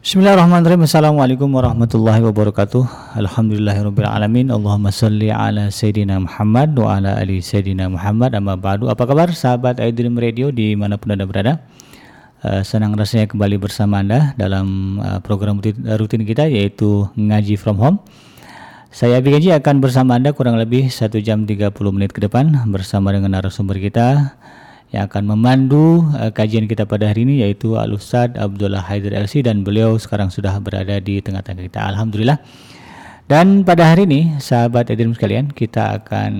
Bismillahirrahmanirrahim. Assalamualaikum warahmatullahi wabarakatuh. Alhamdulillahirrahmanirrahim. Allahumma salli ala Sayyidina Muhammad wa ala ali Sayyidina Muhammad. Amma ba'du. Apa kabar sahabat iDream Radio di mana pun anda berada? Uh, senang rasanya kembali bersama anda dalam uh, program rutin, rutin kita yaitu Ngaji From Home. Saya Abi Gaji akan bersama Anda kurang lebih 1 jam 30 menit ke depan bersama dengan narasumber kita yang akan memandu uh, kajian kita pada hari ini yaitu Al Ustaz Abdullah Haidar LC dan beliau sekarang sudah berada di tengah-tengah kita. Alhamdulillah. Dan pada hari ini sahabat Edrim sekalian kita akan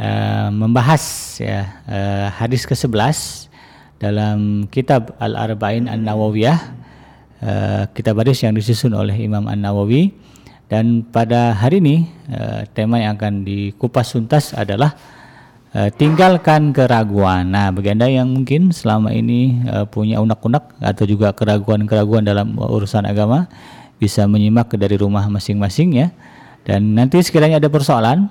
uh, membahas ya uh, hadis ke-11 dalam kitab Al-Arba'in An-Nawawiyah uh, kitab hadis yang disusun oleh Imam An-Nawawi dan pada hari ini uh, tema yang akan dikupas tuntas adalah uh, tinggalkan keraguan. Nah, bagi Anda yang mungkin selama ini uh, punya unak-unak atau juga keraguan-keraguan dalam urusan agama bisa menyimak dari rumah masing-masing ya. Dan nanti sekiranya ada persoalan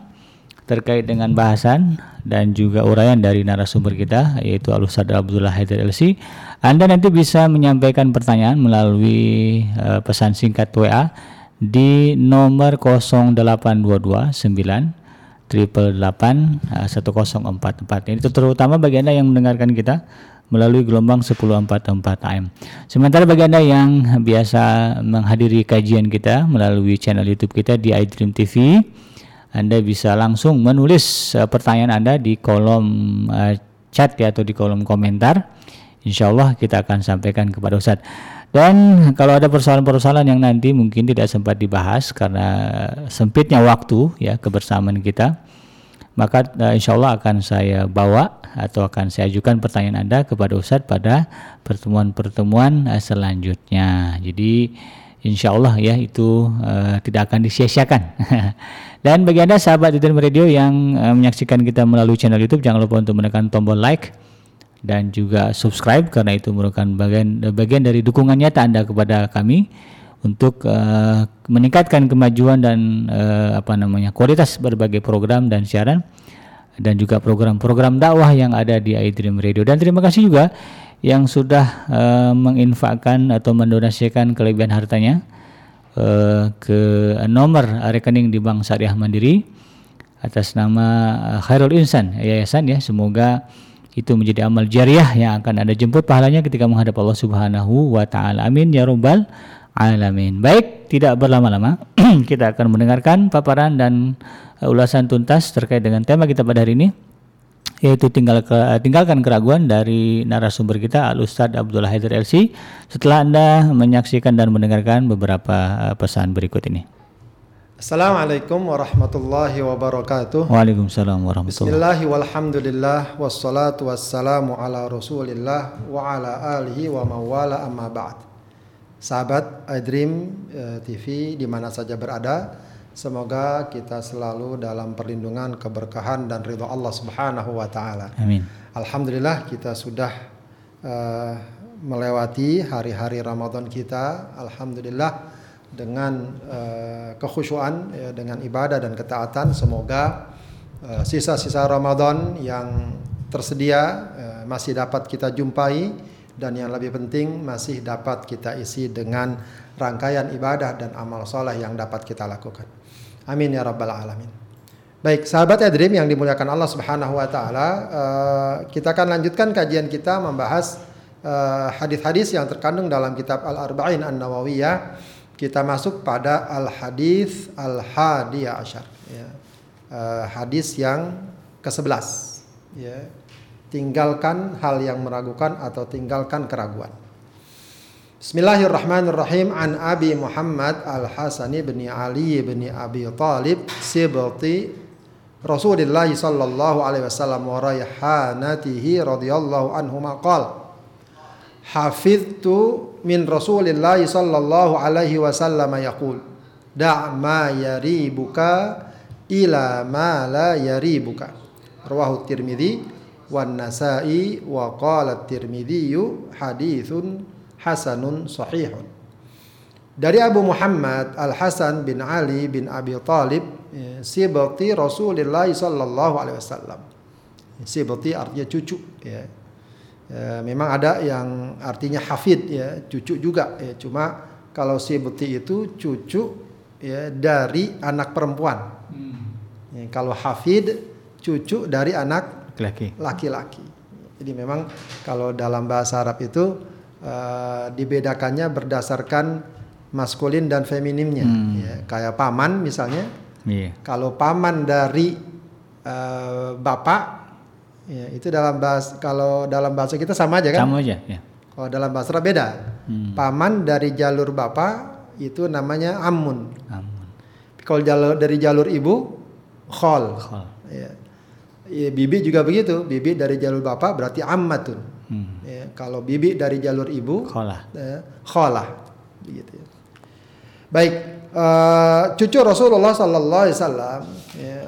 terkait dengan bahasan dan juga uraian dari narasumber kita yaitu Al Ustaz Abdullah Haidar LC. Anda nanti bisa menyampaikan pertanyaan melalui uh, pesan singkat WA di nomor 0822 9 triple 8 1044 ini terutama bagi anda yang mendengarkan kita melalui gelombang 1044 AM. Sementara bagi Anda yang biasa menghadiri kajian kita melalui channel YouTube kita di iDream TV, Anda bisa langsung menulis uh, pertanyaan Anda di kolom uh, chat ya atau di kolom komentar. Insya Allah kita akan sampaikan kepada Ustadz. Dan kalau ada persoalan-persoalan yang nanti mungkin tidak sempat dibahas karena sempitnya waktu ya kebersamaan kita, maka uh, insya Allah akan saya bawa atau akan saya ajukan pertanyaan Anda kepada Ustadz pada pertemuan-pertemuan uh, selanjutnya. Jadi insya Allah ya itu uh, tidak akan disia-siakan. Dan bagi Anda sahabat di Radio yang uh, menyaksikan kita melalui channel YouTube, jangan lupa untuk menekan tombol like dan juga subscribe karena itu merupakan bagian bagian dari dukungan nyata Anda kepada kami untuk uh, meningkatkan kemajuan dan uh, apa namanya kualitas berbagai program dan siaran dan juga program-program dakwah yang ada di iDream Radio. Dan terima kasih juga yang sudah uh, menginfakkan atau mendonasikan kelebihan hartanya uh, ke nomor rekening di Bank Syariah Mandiri atas nama Khairul Insan Yayasan ya. Semoga itu menjadi amal jariah yang akan Anda jemput pahalanya ketika menghadap Allah Subhanahu wa taala. Amin ya rabbal alamin. Baik, tidak berlama-lama kita akan mendengarkan paparan dan uh, ulasan tuntas terkait dengan tema kita pada hari ini yaitu tinggal ke, tinggalkan keraguan dari narasumber kita Al Ustadz Abdullah Haidar LC setelah Anda menyaksikan dan mendengarkan beberapa uh, pesan berikut ini. Assalamualaikum warahmatullahi wabarakatuh. Waalaikumsalam warahmatullahi Bismillahi walhamdulillah wassalatu wassalamu ala rasulillah wa ala alihi wa mawala amma ba'd. Sahabat iDream eh, TV di mana saja berada, semoga kita selalu dalam perlindungan, keberkahan dan ridho Allah Subhanahu wa taala. Amin. Alhamdulillah kita sudah uh, melewati hari-hari Ramadan kita. Alhamdulillah dengan uh, kekhusyuan ya, dengan ibadah dan ketaatan semoga uh, sisa-sisa Ramadan yang tersedia uh, masih dapat kita jumpai dan yang lebih penting masih dapat kita isi dengan rangkaian ibadah dan amal soleh yang dapat kita lakukan. Amin ya rabbal alamin. Baik, sahabat Edrim yang dimuliakan Allah Subhanahu wa taala, uh, kita akan lanjutkan kajian kita membahas hadis-hadis yang terkandung dalam kitab Al-Arba'in An-Nawawiyah kita masuk pada al hadis al hadiyah ashar ya. uh, hadis yang ke-11 ya. tinggalkan hal yang meragukan atau tinggalkan keraguan Bismillahirrahmanirrahim an Abi Muhammad Al Hasani bin Ali bin Abi Talib sibati Rasulullah sallallahu alaihi wasallam wa raihanatihi radhiyallahu anhu maqal hafidtu min Rasulillah sallallahu alaihi wasallam yaqul da' ma yaribuka ila ma la yaribuka. Rawahu Tirmidzi wan Nasa'i wa qala Tirmidzi hadithun hasanun sahihun. Dari Abu Muhammad Al Hasan bin Ali bin Abi Talib ya, sibati Rasulullah sallallahu alaihi wasallam. Sibati artinya cucu ya Ya, memang ada yang artinya hafid ya, cucu juga ya. Cuma kalau sibti itu cucu ya dari anak perempuan. Ya, kalau hafid cucu dari anak Laki. laki-laki. Jadi memang kalau dalam bahasa Arab itu eh, dibedakannya berdasarkan maskulin dan feminimnya. Ya, kayak paman misalnya, Iya. kalau paman dari eh, bapak, ya, itu dalam bahasa kalau dalam bahasa kita sama aja kan? Sama aja ya. Kalau dalam bahasa beda. Paman dari jalur bapak itu namanya amun. Amun. Kalau jalur dari jalur ibu, khol. Khol. Ya. Ya, bibi juga begitu. Bibi dari jalur bapak berarti ammatun. Hmm. Ya, kalau bibi dari jalur ibu, Kholah. eh, kholah. Begitu. ya. Baik, eh, cucu Rasulullah Sallallahu Alaihi Wasallam, ya,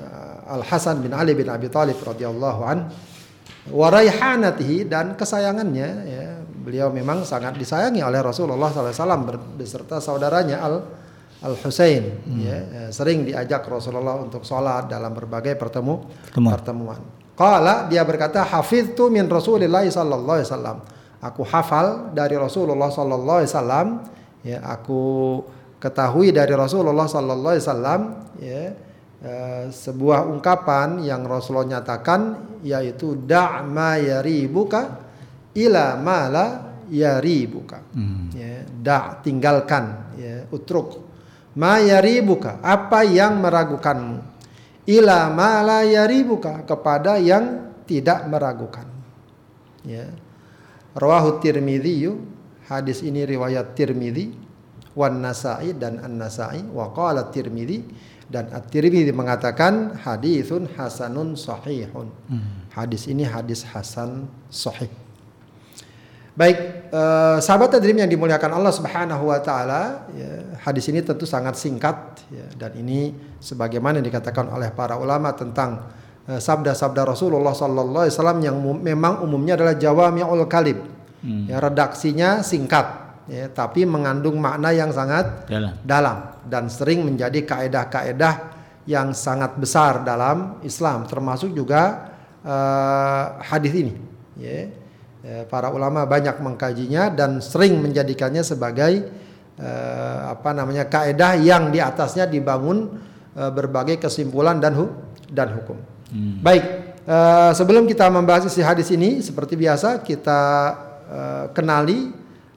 Al Hasan bin Ali bin Abi Thalib radhiyallahu an, waraihanatihi dan kesayangannya, ya, beliau memang sangat disayangi oleh Rasulullah ber- beserta saudaranya Al Al Husain, ya, eh, sering diajak Rasulullah untuk sholat dalam berbagai pertemu Pertemuan. pertemuan. Qala dia berkata hafiztu min Rasulillah sallallahu alaihi wasallam. Aku hafal dari Rasulullah sallallahu alaihi wasallam ya aku ketahui dari Rasulullah sallallahu alaihi wasallam ya eh, sebuah ungkapan yang Rasulullah nyatakan yaitu da' ma yaribuka ila ma la yaribuka. Hmm. Ya, da' tinggalkan ya utruk ma yaribuka apa yang meragukanmu ila ma la yaribuka kepada yang tidak meragukan. Ya. Rawahu Tirmidzi hadis ini riwayat Tirmidzi wan Nasa'i dan An-Nasa'i wa qala Tirmidzi dan At-Tirmidzi mengatakan hadisun hasanun sahihun. Hadis ini hadis hasan sahih. Baik, eh, sahabat tadrim yang dimuliakan Allah Subhanahu wa taala, ya, hadis ini tentu sangat singkat ya, dan ini sebagaimana yang dikatakan oleh para ulama tentang eh, sabda-sabda Rasulullah sallallahu alaihi wasallam yang memang umumnya adalah jawami'ul kalim. Ya, redaksinya singkat ya, tapi mengandung makna yang sangat Dalam. dalam dan sering menjadi kaedah-kaedah yang sangat besar dalam Islam termasuk juga eh, hadis ini ya. Ya, para ulama banyak mengkajinya dan sering menjadikannya sebagai eh, apa namanya kaedah yang di atasnya dibangun eh, berbagai kesimpulan dan hu- dan hukum. Baik, eh, sebelum kita membahas isi hadis ini seperti biasa kita eh, kenali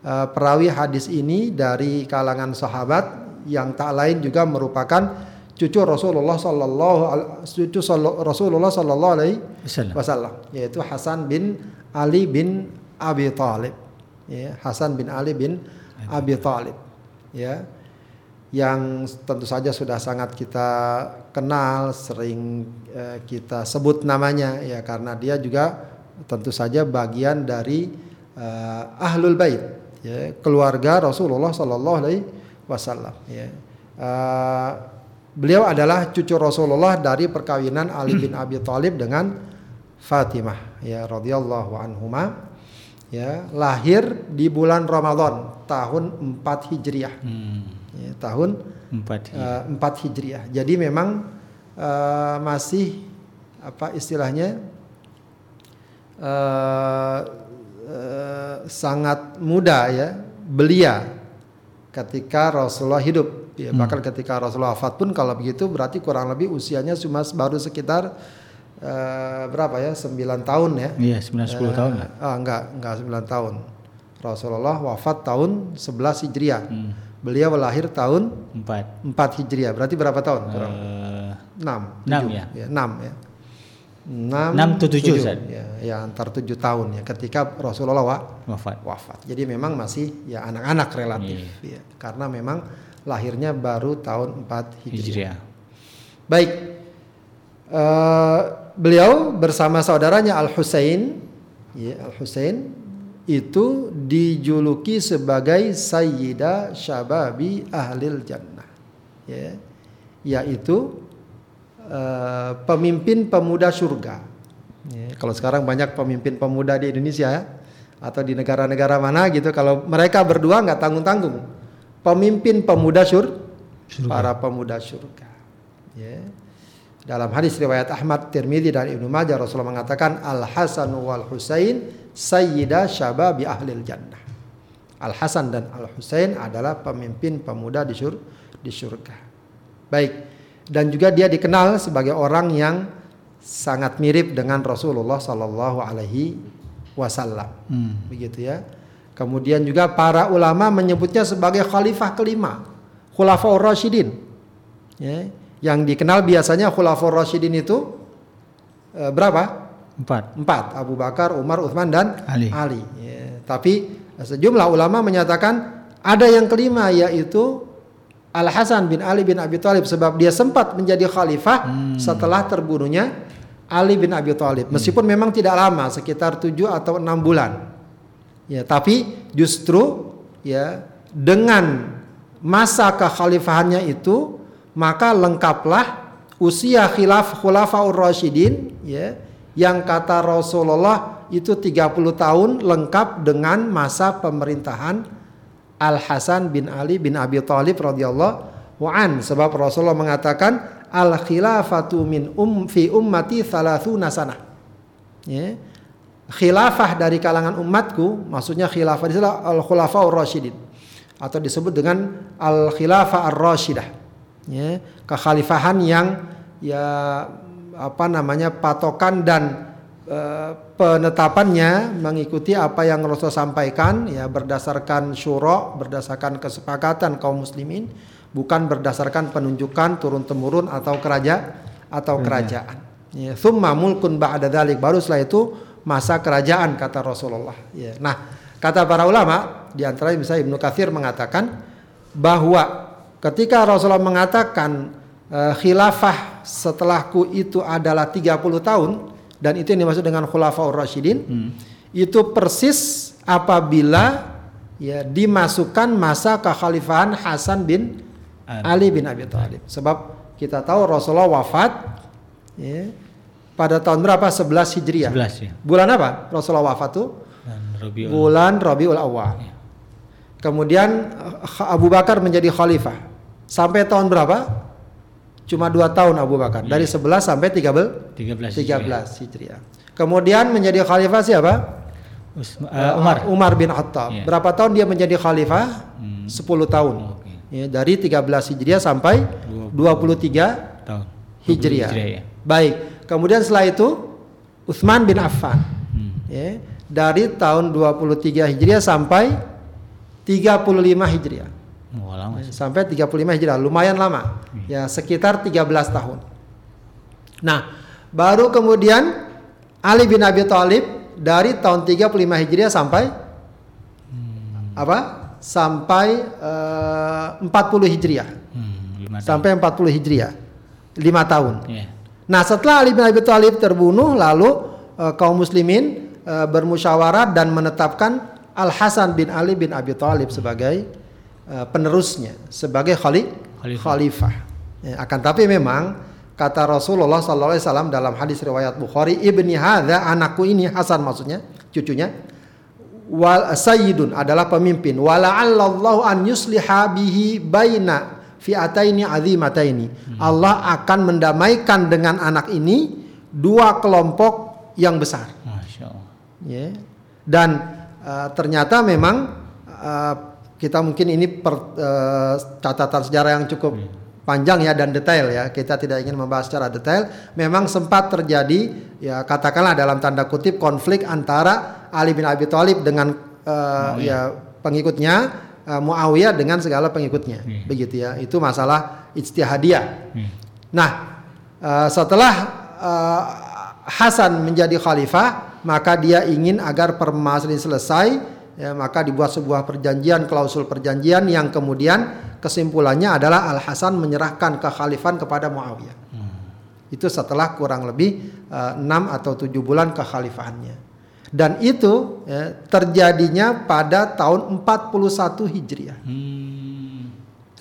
eh, perawi hadis ini dari kalangan sahabat yang tak lain juga merupakan cucu Rasulullah sallallahu al- cucu Rasulullah sallallahu alaihi Wasallam. wasallam yaitu Hasan bin Ali bin Abi Thalib ya Hasan bin Ali bin Abi Thalib ya yang tentu saja sudah sangat kita kenal sering eh, kita sebut namanya. Ya karena dia juga tentu saja bagian dari eh, ahlul bait ya keluarga Rasulullah sallallahu alaihi wasallam ya Eh, beliau adalah cucu Rasulullah dari perkawinan Ali bin Abi Thalib dengan Fatimah ya radhiyallahu anhuma ya lahir di bulan Ramadan tahun 4 Hijriah Hmm. ya, tahun Empat. eh, 4 Hijriah jadi memang eh, masih apa istilahnya eh, sangat muda ya belia ketika Rasulullah hidup ya bahkan ketika Rasulullah wafat pun kalau begitu berarti kurang lebih usianya cuma baru sekitar eh, berapa ya 9 tahun ya Iya, 9 10 tahun lah. Ah, enggak, enggak 9 tahun. Rasulullah wafat tahun 11 Hijriah. Hmm. Beliau lahir tahun Empat. 4 Hijriah. Berarti berapa tahun? Kurang Eh, 6. enam ya? ya 6 ya. 6 Enam atau tujuh, Ustaz? ya, ya antar 7 tahun ya ketika Rasulullah wa- wafat. wafat. Jadi memang masih ya anak-anak relatif Iya. ya. Karena memang lahirnya baru tahun 4 Hijriah. Hijriah. Baik. Eh, beliau bersama saudaranya Al Husain, ya, Al Husain itu dijuluki sebagai Sayyida Syababi Ahlil Jannah. Ya. Yaitu eh, pemimpin pemuda surga. Ya, kalau sekarang banyak pemimpin pemuda di Indonesia ya, atau di negara-negara mana gitu kalau mereka berdua nggak tanggung-tanggung. Pemimpin pemuda sur para pemuda surga. Ya. Dalam hadis riwayat Ahmad, Tirmidzi dan Ibnu Majah Rasulullah mengatakan Al Hasan wal Husain sayyida syababi ahlil jannah. Al Hasan dan Al Husain adalah pemimpin pemuda di syur di surga. Baik. Dan juga dia dikenal sebagai orang yang sangat mirip dengan Rasulullah Sallallahu Alaihi Wasallam. Hmm. Begitu ya. Kemudian juga para ulama menyebutnya sebagai khalifah kelima, Khulafaur Rasyidin. Ya, yang dikenal biasanya Khulafaur Rasyidin itu e, berapa? Empat. Empat. Abu Bakar, Umar, Uthman dan Ali. Ali. Ya, tapi sejumlah ulama menyatakan ada yang kelima yaitu Al Hasan bin Ali bin Abi Thalib sebab dia sempat menjadi khalifah hmm. setelah terbunuhnya Ali bin Abi Thalib. Meskipun hmm. memang tidak lama, sekitar tujuh atau enam bulan. Ya, tapi justru ya dengan masa kekhalifahannya itu maka lengkaplah usia khilaf khulafaur rasyidin ya yang kata Rasulullah itu 30 tahun lengkap dengan masa pemerintahan Al Hasan bin Ali bin Abi Thalib radhiyallahu an. Sebab Rasulullah mengatakan al khilafatu min um fi ummati 30 sanah. Ya. Khilafah dari kalangan umatku, maksudnya khilafah adalah al khulafa rasyidin. Atau disebut dengan al khilafah ar rasyidah. Ya, kekhalifahan yang ya apa namanya patokan dan penetapannya mengikuti apa yang Rasul sampaikan ya berdasarkan syuro, berdasarkan kesepakatan kaum muslimin, bukan berdasarkan penunjukan turun temurun atau keraja atau kerajaan. Ya, thumma mulkun ba'da dzalik baru setelah itu masa kerajaan kata Rasulullah. Ya. Nah, kata para ulama di antara misalnya Ibnu Katsir mengatakan bahwa ketika Rasulullah mengatakan e, khilafah setelahku itu adalah 30 tahun dan itu yang dimaksud dengan khulafaur rasyidin hmm. itu persis apabila ya dimasukkan masa kekhalifahan Hasan bin Ali bin Abi Thalib. Sebab kita tahu Rasulullah wafat ya, pada tahun berapa? 11 Hijriah. 11 ya. Bulan apa? Rasulullah wafat tuh? Rabiul. Bulan Rabiul Awal. Ya. Kemudian Abu Bakar menjadi khalifah. Sampai tahun berapa? Cuma dua tahun Abu Bakar. Ya. Dari 11 sampai 13 13 Hijriah. Hijriah. Kemudian menjadi khalifah siapa? Uh, Umar. Umar bin Khattab. Ya. Berapa tahun dia menjadi khalifah? Hmm. 10 tahun. Oh, okay. ya, dari 13 Hijriah sampai 23 tahun. Hijriah. Hijriah ya. Baik. Kemudian setelah itu Utsman bin Affan. Hmm. Ya, dari tahun 23 Hijriah sampai 35 Hijriah. Oh, lama ya, sampai 35 Hijriah, lumayan lama. Hmm. Ya, sekitar 13 tahun. Nah, baru kemudian Ali bin Abi Thalib dari tahun 35 Hijriah sampai hmm. apa? Sampai uh, 40 Hijriah. Hmm, sampai 40 Hijriah. 5 tahun. Yeah. Nah, setelah Ali bin Abi Thalib terbunuh, lalu uh, kaum muslimin uh, bermusyawarah dan menetapkan Al Hasan bin Ali bin Abi Thalib sebagai uh, penerusnya, sebagai khali khalifah. khalifah. Ya, akan tapi memang kata Rasulullah SAW dalam hadis riwayat Bukhari, ibni hadza anakku ini Hasan maksudnya, cucunya wal sayyidun adalah pemimpin wala Allah an yusliha bihi baina fi'ataini azimataini. Hmm. Allah akan mendamaikan dengan anak ini dua kelompok yang besar. Masya Allah. Ya. Dan uh, ternyata memang uh, kita mungkin ini per, uh, catatan sejarah yang cukup hmm. panjang ya dan detail ya. Kita tidak ingin membahas secara detail. Memang sempat terjadi ya katakanlah dalam tanda kutip konflik antara Ali bin Abi Thalib dengan uh, ya pengikutnya uh, Muawiyah dengan segala pengikutnya. Hmm. Begitu ya. Itu masalah ijtihadiyah. Hmm. Nah, uh, setelah uh, Hasan menjadi khalifah, maka dia ingin agar permasalahan selesai, ya, maka dibuat sebuah perjanjian, klausul perjanjian yang kemudian kesimpulannya adalah Al Hasan menyerahkan kekhalifahan kepada Muawiyah. Hmm. Itu setelah kurang lebih uh, 6 atau 7 bulan kekhalifahannya. Dan itu ya, terjadinya pada tahun 41 Hijriah. Hmm.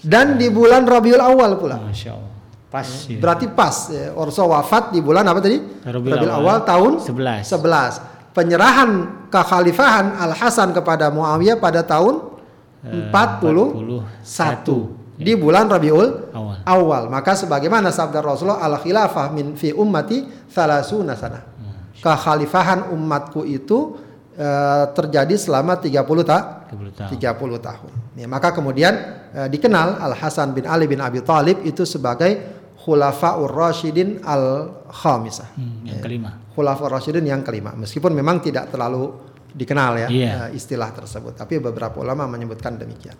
Dan di bulan Rabiul Awal pula. Masya Allah. Pas. Ya. Berarti pas. Ya. Orso wafat di bulan apa tadi? Rabiul, Rabiul Awal, Awal tahun 11. 11. Penyerahan kekhalifahan Al Hasan kepada Muawiyah pada tahun uh, 41. 41 di bulan Rabiul awal. awal. Maka sebagaimana sabda Rasulullah al khilafah min fi ummati salasuna sana kekhalifahan umatku itu eh, terjadi selama 30 ta 30 tahun. 30 tahun. Ya, maka kemudian eh, dikenal Al Hasan bin Ali bin Abi Thalib itu sebagai Khulafaur Rasyidin Al Khamisah. Hmm, yang kelima. Khulafaur Rasyidin yang kelima. Meskipun memang tidak terlalu dikenal ya Iya. eh, istilah tersebut, tapi beberapa ulama menyebutkan demikian.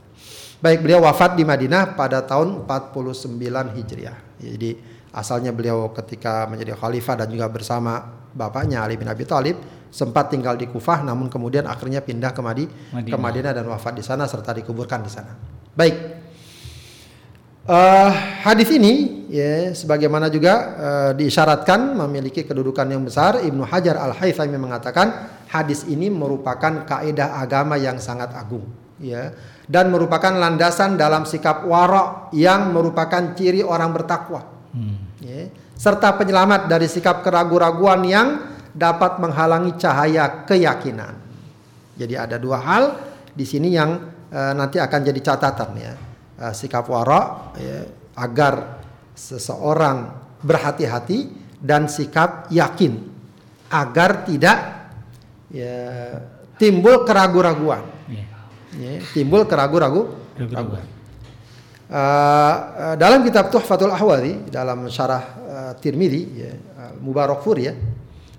Baik, beliau wafat di Madinah pada tahun 49 Hijriah. Jadi asalnya beliau ketika menjadi khalifah dan juga bersama bapaknya Ali bin Abi Thalib sempat tinggal di Kufah namun kemudian akhirnya pindah ke Madi Madinah. ke Madinah dan wafat di sana serta dikuburkan di sana. Baik. Eh, hadis ini ya sebagaimana juga eh, diisyaratkan memiliki kedudukan yang besar Ibnu Hajar Al Haythami mengatakan hadis ini merupakan kaidah agama yang sangat agung ya dan merupakan landasan dalam sikap wara yang merupakan ciri orang bertakwa Hmm. ya, serta penyelamat dari sikap keraguan-raguan yang dapat menghalangi cahaya keyakinan. Jadi ada dua hal di sini yang eh, nanti akan jadi catatan ya. Eh, sikap wara ya, agar seseorang berhati-hati dan sikap yakin agar tidak ya, timbul keraguan-raguan. Iya. Ya, timbul keraguan-raguan. Uh, uh, dalam kitab Tuhfatul Ahwadi dalam syarah uh, Tirmidzi ya, Mubarakfur ya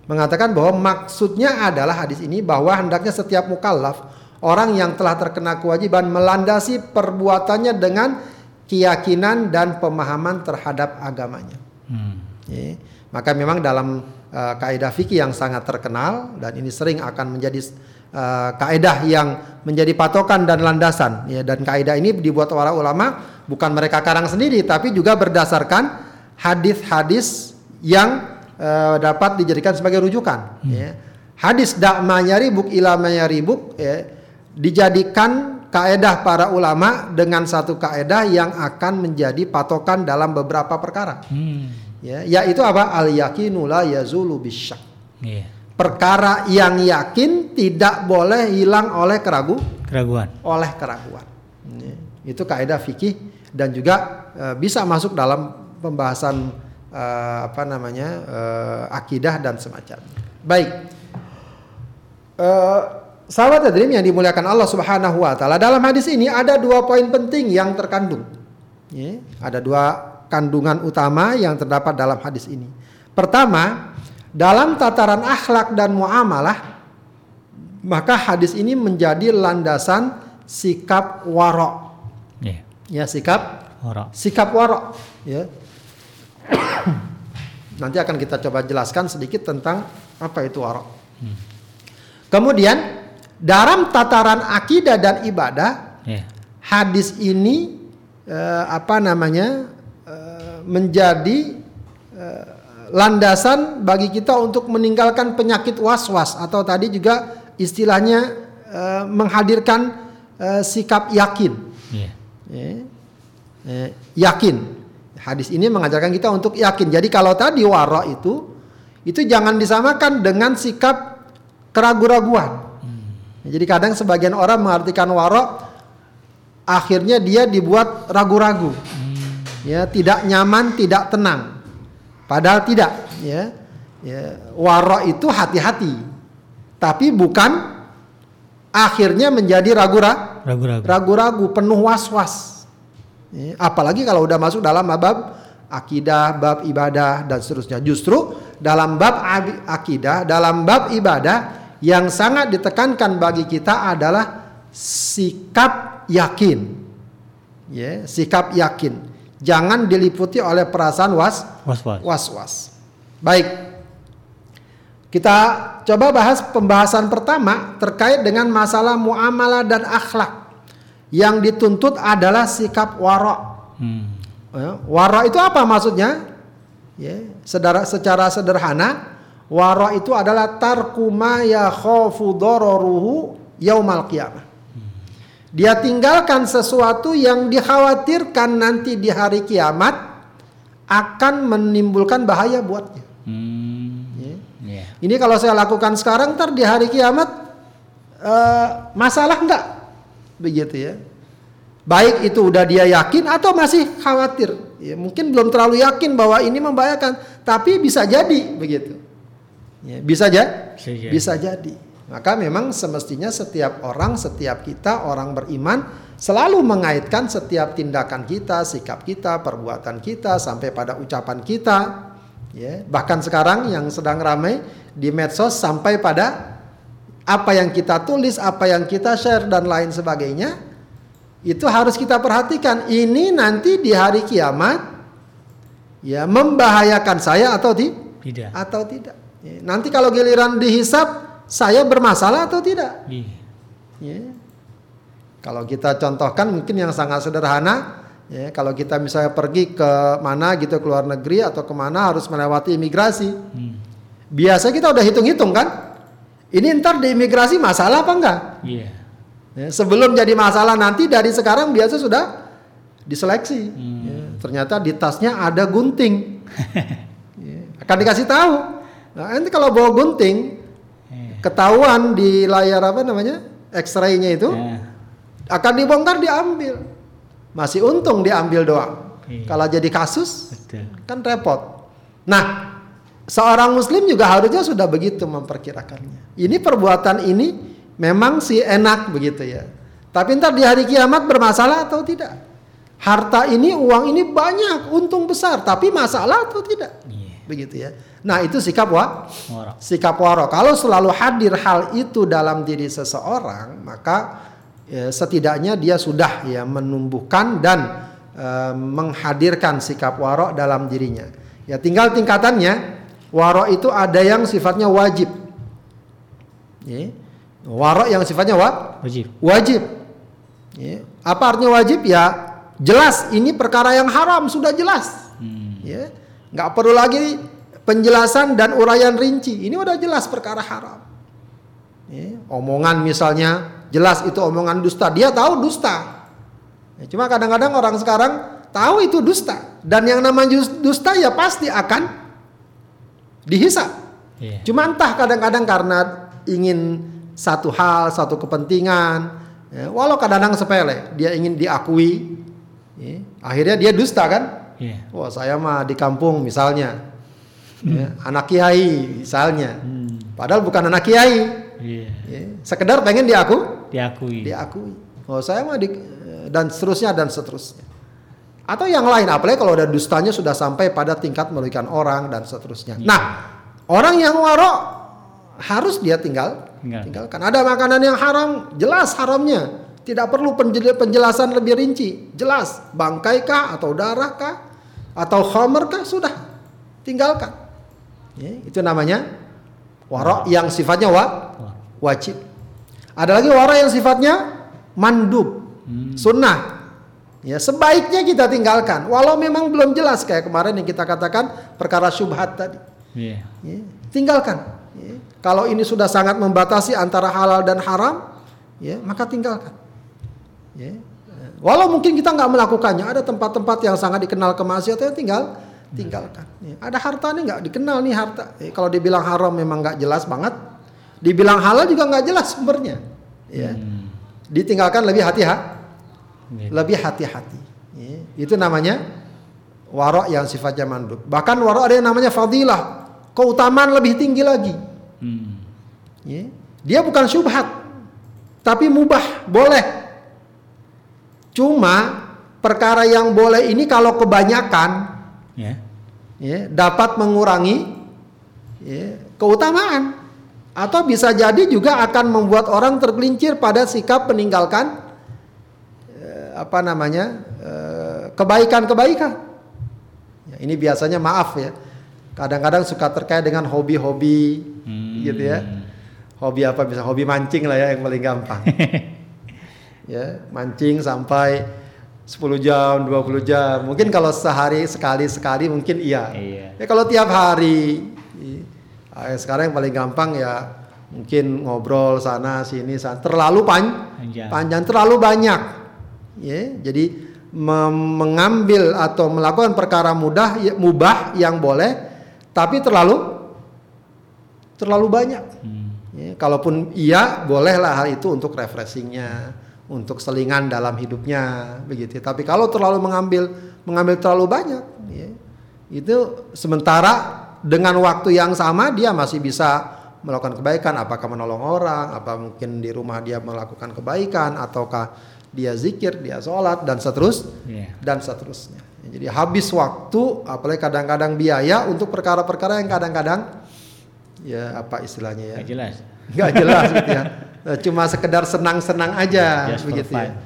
mengatakan bahwa maksudnya adalah hadis ini bahwa hendaknya setiap mukallaf orang yang telah terkena kewajiban melandasi perbuatannya dengan keyakinan dan pemahaman terhadap agamanya. Hmm. Ya. Maka memang dalam uh, kaidah fikih yang sangat terkenal dan ini sering akan menjadi uh, kaidah yang menjadi patokan dan landasan ya dan kaidah ini dibuat para ulama bukan mereka karang sendiri tapi juga berdasarkan hadis-hadis yang uh, dapat dijadikan sebagai rujukan ya. Hadis dak manyaribuk ila manyaribuk ya, dijadikan kaedah para ulama dengan satu kaedah yang akan menjadi patokan dalam beberapa perkara Hmm. ya yaitu apa al yakinu la yazulu bisyak Iya. perkara yang yakin tidak boleh hilang oleh keragu Keraguan. oleh keraguan Ya, itu kaidah fikih dan juga eh, bisa masuk dalam pembahasan eh, apa namanya eh, akidah dan semacamnya baik Eh, sahabat hadirin yang dimuliakan Allah Subhanahu wa taala dalam hadis ini ada dua poin penting yang terkandung Ya, ada dua kandungan utama yang terdapat dalam hadis ini. Pertama, dalam tataran akhlak dan muamalah, maka hadis ini menjadi landasan sikap warok. Iya. Ya, sikap Orang. sikap warok. Ya. Nanti akan kita coba jelaskan sedikit tentang apa itu warok. Kemudian dalam tataran akidah dan ibadah, Iya. hadis ini eh, apa namanya eh, menjadi eh, landasan bagi kita untuk meninggalkan penyakit was-was atau tadi juga istilahnya eh, menghadirkan eh, sikap yakin. Iya. Ya. Eh, yakin. Hadis ini mengajarkan kita untuk yakin. Jadi kalau tadi waro itu itu jangan disamakan dengan sikap keraguan-raguan. Jadi kadang sebagian orang mengartikan waro akhirnya dia dibuat ragu-ragu. Ya, tidak nyaman, tidak tenang. Padahal tidak, ya. Ya, waro itu hati-hati. Tapi bukan akhirnya menjadi ragu-ragu Ragu-ragu. penuh was-was. Ya, apalagi kalau udah masuk dalam bab akidah, bab ibadah dan seterusnya. Justru dalam bab akidah, dalam bab ibadah yang sangat ditekankan bagi kita adalah sikap yakin. Ya, sikap yakin. Jangan diliputi oleh perasaan was Was-was. was-was. Baik. Kita coba bahas pembahasan pertama terkait dengan masalah muamalah dan akhlak. Yang dituntut adalah sikap wara. Hmm. Ya, Wara itu apa maksudnya? Ya, secara sederhana, wara itu adalah tarku ma yakhafu dararuhu yaumal qiyamah. Dia tinggalkan sesuatu yang dikhawatirkan nanti di hari kiamat akan menimbulkan bahaya buatnya. Hmm. Ya. Iya. Ini kalau saya lakukan sekarang, ntar di hari kiamat eh, masalah enggak? Begitu ya. Baik itu udah dia yakin atau masih khawatir. Ya, mungkin belum terlalu yakin bahwa ini membahayakan, tapi bisa jadi begitu. Ya, bisa aja, Bisa jadi. bisa jadi. Maka memang semestinya setiap orang, setiap kita orang beriman selalu mengaitkan setiap tindakan kita, sikap kita, perbuatan kita sampai pada ucapan kita. Ya, bahkan sekarang yang sedang ramai di medsos sampai pada apa yang kita tulis, apa yang kita share dan lain sebagainya itu harus kita perhatikan. Ini nanti di hari kiamat ya membahayakan saya atau ti? tidak? Atau tidak. Ya, nanti kalau giliran dihisap saya bermasalah atau tidak? Iya. Ya. Kalau kita contohkan mungkin yang sangat sederhana, ya, kalau kita misalnya pergi ke mana gitu ke luar negeri atau ke mana harus melewati imigrasi, hmm. biasa kita udah hitung-hitung kan? Ini ntar di imigrasi masalah apa enggak? Iya. Ya, sebelum jadi masalah nanti dari sekarang biasa sudah diseleksi. Hmm. Ya, ternyata di tasnya ada gunting. ya, akan dikasih tahu. Nah, nanti kalau bawa gunting, ketahuan di layar apa namanya X-ray-nya itu yeah. akan dibongkar diambil. Masih untung diambil doang. Yeah. kalau jadi kasus Betul. kan repot. Nah seorang muslim juga harusnya sudah begitu memperkirakannya. Ini perbuatan ini memang si enak begitu ya. Tapi ntar di hari kiamat bermasalah atau tidak? Harta ini uang ini banyak untung besar. Tapi masalah atau tidak? Yeah. Begitu ya Nah itu sikap wa, waro. sikap waro. Kalau selalu hadir hal itu dalam diri seseorang, maka ya, setidaknya dia sudah ya menumbuhkan dan e, menghadirkan sikap waro dalam dirinya. Ya tinggal tingkatannya. Waro itu ada yang sifatnya wajib. Ya. Waro yang sifatnya wa? wajib. Wajib. Ya. Apa artinya wajib? Ya jelas ini perkara yang haram sudah jelas. Hmm. Ya. Nggak perlu lagi penjelasan dan uraian rinci. Ini udah jelas perkara haram. Ya, omongan misalnya jelas itu omongan dusta. Dia tahu dusta. Ya, cuma kadang-kadang orang sekarang tahu itu dusta dan yang namanya dusta ya pasti akan dihisap. Yeah. Cuma entah kadang-kadang karena ingin satu hal, satu kepentingan, ya, walau kadang-kadang sepele, dia ingin diakui, ya, akhirnya dia dusta kan? Yeah. Wah saya mah di kampung misalnya, ya, anak kiai misalnya. Hmm. Padahal bukan anak kiai. Yeah. Ya, sekedar pengen diaku, diakui. Diakui. Oh saya mah di, dan seterusnya dan seterusnya. Atau yang lain, apalagi kalau ada dustanya sudah sampai pada tingkat merugikan orang dan seterusnya. Yeah. Nah, orang yang warok harus dia tinggal, tinggal. tinggalkan. Ada makanan yang haram, jelas haramnya. Tidak perlu penjelasan lebih rinci. Jelas, bangkai kah atau darah kah atau khamer kah sudah tinggalkan. Ya, itu namanya warok yang sifatnya wa, wajib. Ada lagi warok yang sifatnya mandub, hmm. sunnah. Ya, sebaiknya kita tinggalkan, walau memang belum jelas kayak kemarin yang kita katakan perkara syubhat tadi. Yeah. Ya, tinggalkan. Ya. Kalau ini sudah sangat membatasi antara halal dan haram, ya maka tinggalkan. Ya. Walau mungkin kita nggak melakukannya, ada tempat-tempat yang sangat dikenal kemaksiatan, tinggal tinggalkan. Ya, ada harta nih nggak dikenal nih harta. Ya, kalau dibilang haram memang nggak jelas banget. Dibilang halal juga nggak jelas sumbernya. Ya. Hmm. Ditinggalkan lebih hati-hati. Ya. Lebih hati-hati. Ya, itu namanya warok yang sifatnya mandub. Bahkan warok ada yang namanya fadilah. Keutamaan lebih tinggi lagi. Hmm. Ya. Dia bukan syubhat. Tapi mubah, boleh. Cuma perkara yang boleh ini kalau kebanyakan ya, ya dapat mengurangi ya, keutamaan atau bisa jadi juga akan membuat orang tergelincir pada sikap meninggalkan eh, apa namanya eh, kebaikan-kebaikan. Ya, ini biasanya maaf ya, kadang-kadang suka terkait dengan hobi-hobi hmm. gitu ya. Hobi apa bisa hobi mancing lah ya yang paling gampang. ya mancing sampai 10 jam, 20 jam. Mungkin kalau sehari sekali-sekali mungkin iya. iya. Ya kalau tiap hari. Ya, sekarang yang paling gampang ya mungkin ngobrol sana sini sana terlalu pan panjang, panjang terlalu banyak. Ya, jadi mengambil atau melakukan perkara mudah ya, mubah yang boleh tapi terlalu terlalu banyak. Hmm. Ya, kalaupun iya bolehlah hal itu untuk refreshingnya untuk selingan dalam hidupnya begitu. Tapi kalau terlalu mengambil mengambil terlalu banyak, ya, itu sementara dengan waktu yang sama dia masih bisa melakukan kebaikan, apakah menolong orang, apa mungkin di rumah dia melakukan kebaikan, ataukah dia zikir, dia sholat dan seterus Iya. dan seterusnya. Jadi habis waktu, apalagi kadang-kadang biaya untuk perkara-perkara yang kadang-kadang ya apa istilahnya ya Nggak jelas. nggak jelas gitu ya. Eh, Cuma sekedar senang-senang aja for begitu ya.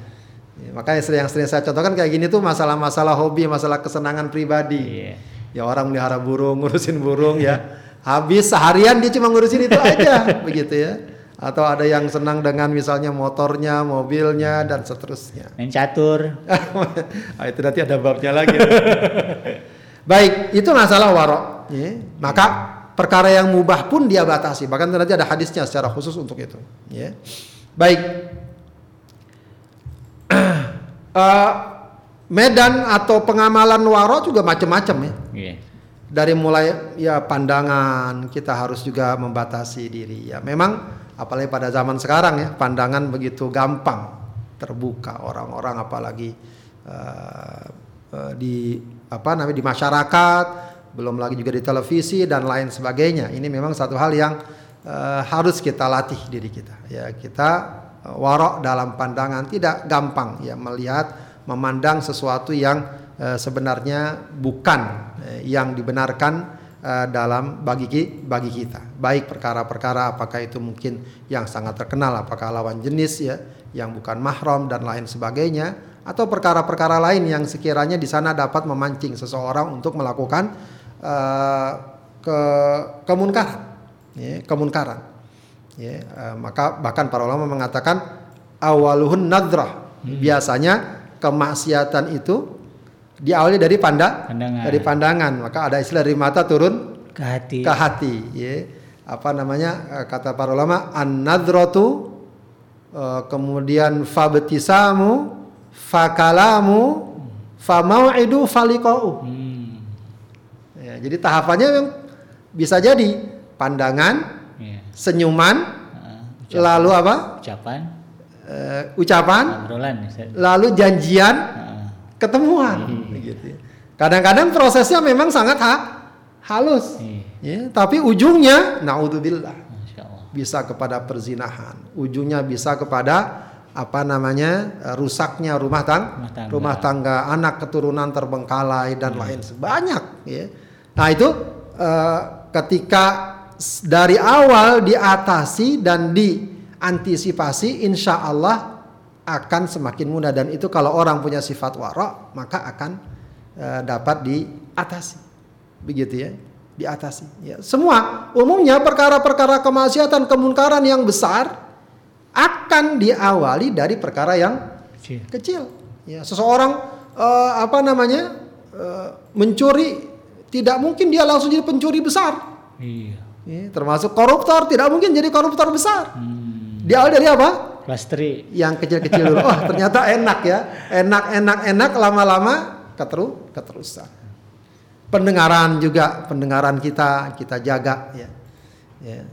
Ya, Makanya sering- yang sering saya contohkan kayak gini tuh masalah-masalah hobi, masalah kesenangan pribadi. Iya. Ya orang melihara burung, ngurusin burung ya. Habis seharian dia cuma ngurusin itu aja begitu ya. Atau ada yang senang dengan misalnya motornya, mobilnya dan seterusnya. Main catur. ah, itu nanti ada babnya lagi. Baik, itu masalah warok. ya. Maka perkara yang mubah pun dia batasi. Bahkan nanti ada hadisnya secara khusus untuk itu. Ya. Baik. Eh, medan atau pengamalan warok juga macam-macam ya. Iya. Dari mulai ya pandangan kita harus juga membatasi diri ya. Memang apalagi pada zaman sekarang ya pandangan begitu gampang terbuka orang-orang apalagi eh, di apa namanya di masyarakat belum lagi juga di televisi dan lain sebagainya. Ini memang satu hal yang eh, harus kita latih diri kita ya kita eh, warok dalam pandangan tidak gampang ya melihat memandang sesuatu yang eh, sebenarnya bukan eh, yang dibenarkan eh, dalam bagi bagi kita. Baik perkara-perkara apakah itu mungkin yang sangat terkenal apakah lawan jenis ya yang bukan mahram dan lain sebagainya atau perkara-perkara lain yang sekiranya di sana dapat memancing seseorang untuk melakukan eh, ke kemunkaran ya, kemunkaran. Ya, eh, maka bahkan para ulama mengatakan awaluhun nadrah. Biasanya kemaksiatan itu diawali dari panda, Pandangan. dari pandangan. Maka ada istilah dari mata turun Ke hati. ke hati. Ya. Apa namanya eh, kata para ulama an nadratu eh, kemudian fabtisamu fakalamu famau'idu faliqau. Hmm. Ya, jadi tahapannya memang bisa jadi pandangan, Iya. senyuman, Heeh. lalu apa? ucapan, Eh, ucapan, obrolan. Ustaz. lalu janjian, Heeh. ketemuan. Gitu ya. Kadang-kadang prosesnya memang sangat ha- halus, Iya. ya, tapi ujungnya, naudzubillah, bisa kepada perzinahan. Ujungnya bisa kepada apa namanya eh, rusaknya rumah tang Rumah tangga. rumah tangga anak keturunan terbengkalai dan lain sebanyak ya nah itu eh, ketika dari awal diatasi dan diantisipasi insya Allah akan semakin mudah dan itu kalau orang punya sifat warok maka akan eh, dapat diatasi begitu ya diatasi ya semua umumnya perkara-perkara kemaksiatan kemunkaran yang besar akan diawali dari perkara yang Kecil. kecil. Ya, seseorang eh, apa namanya eh, mencuri tidak mungkin dia langsung jadi pencuri besar. Iya. Ya, termasuk koruptor tidak mungkin jadi koruptor besar. Hmm. Diawali dari apa? 3. Yang kecil-kecil dulu. Oh ternyata enak ya, enak enak enak lama-lama keteru keterusan. Pendengaran juga pendengaran kita kita jaga ya. Ya,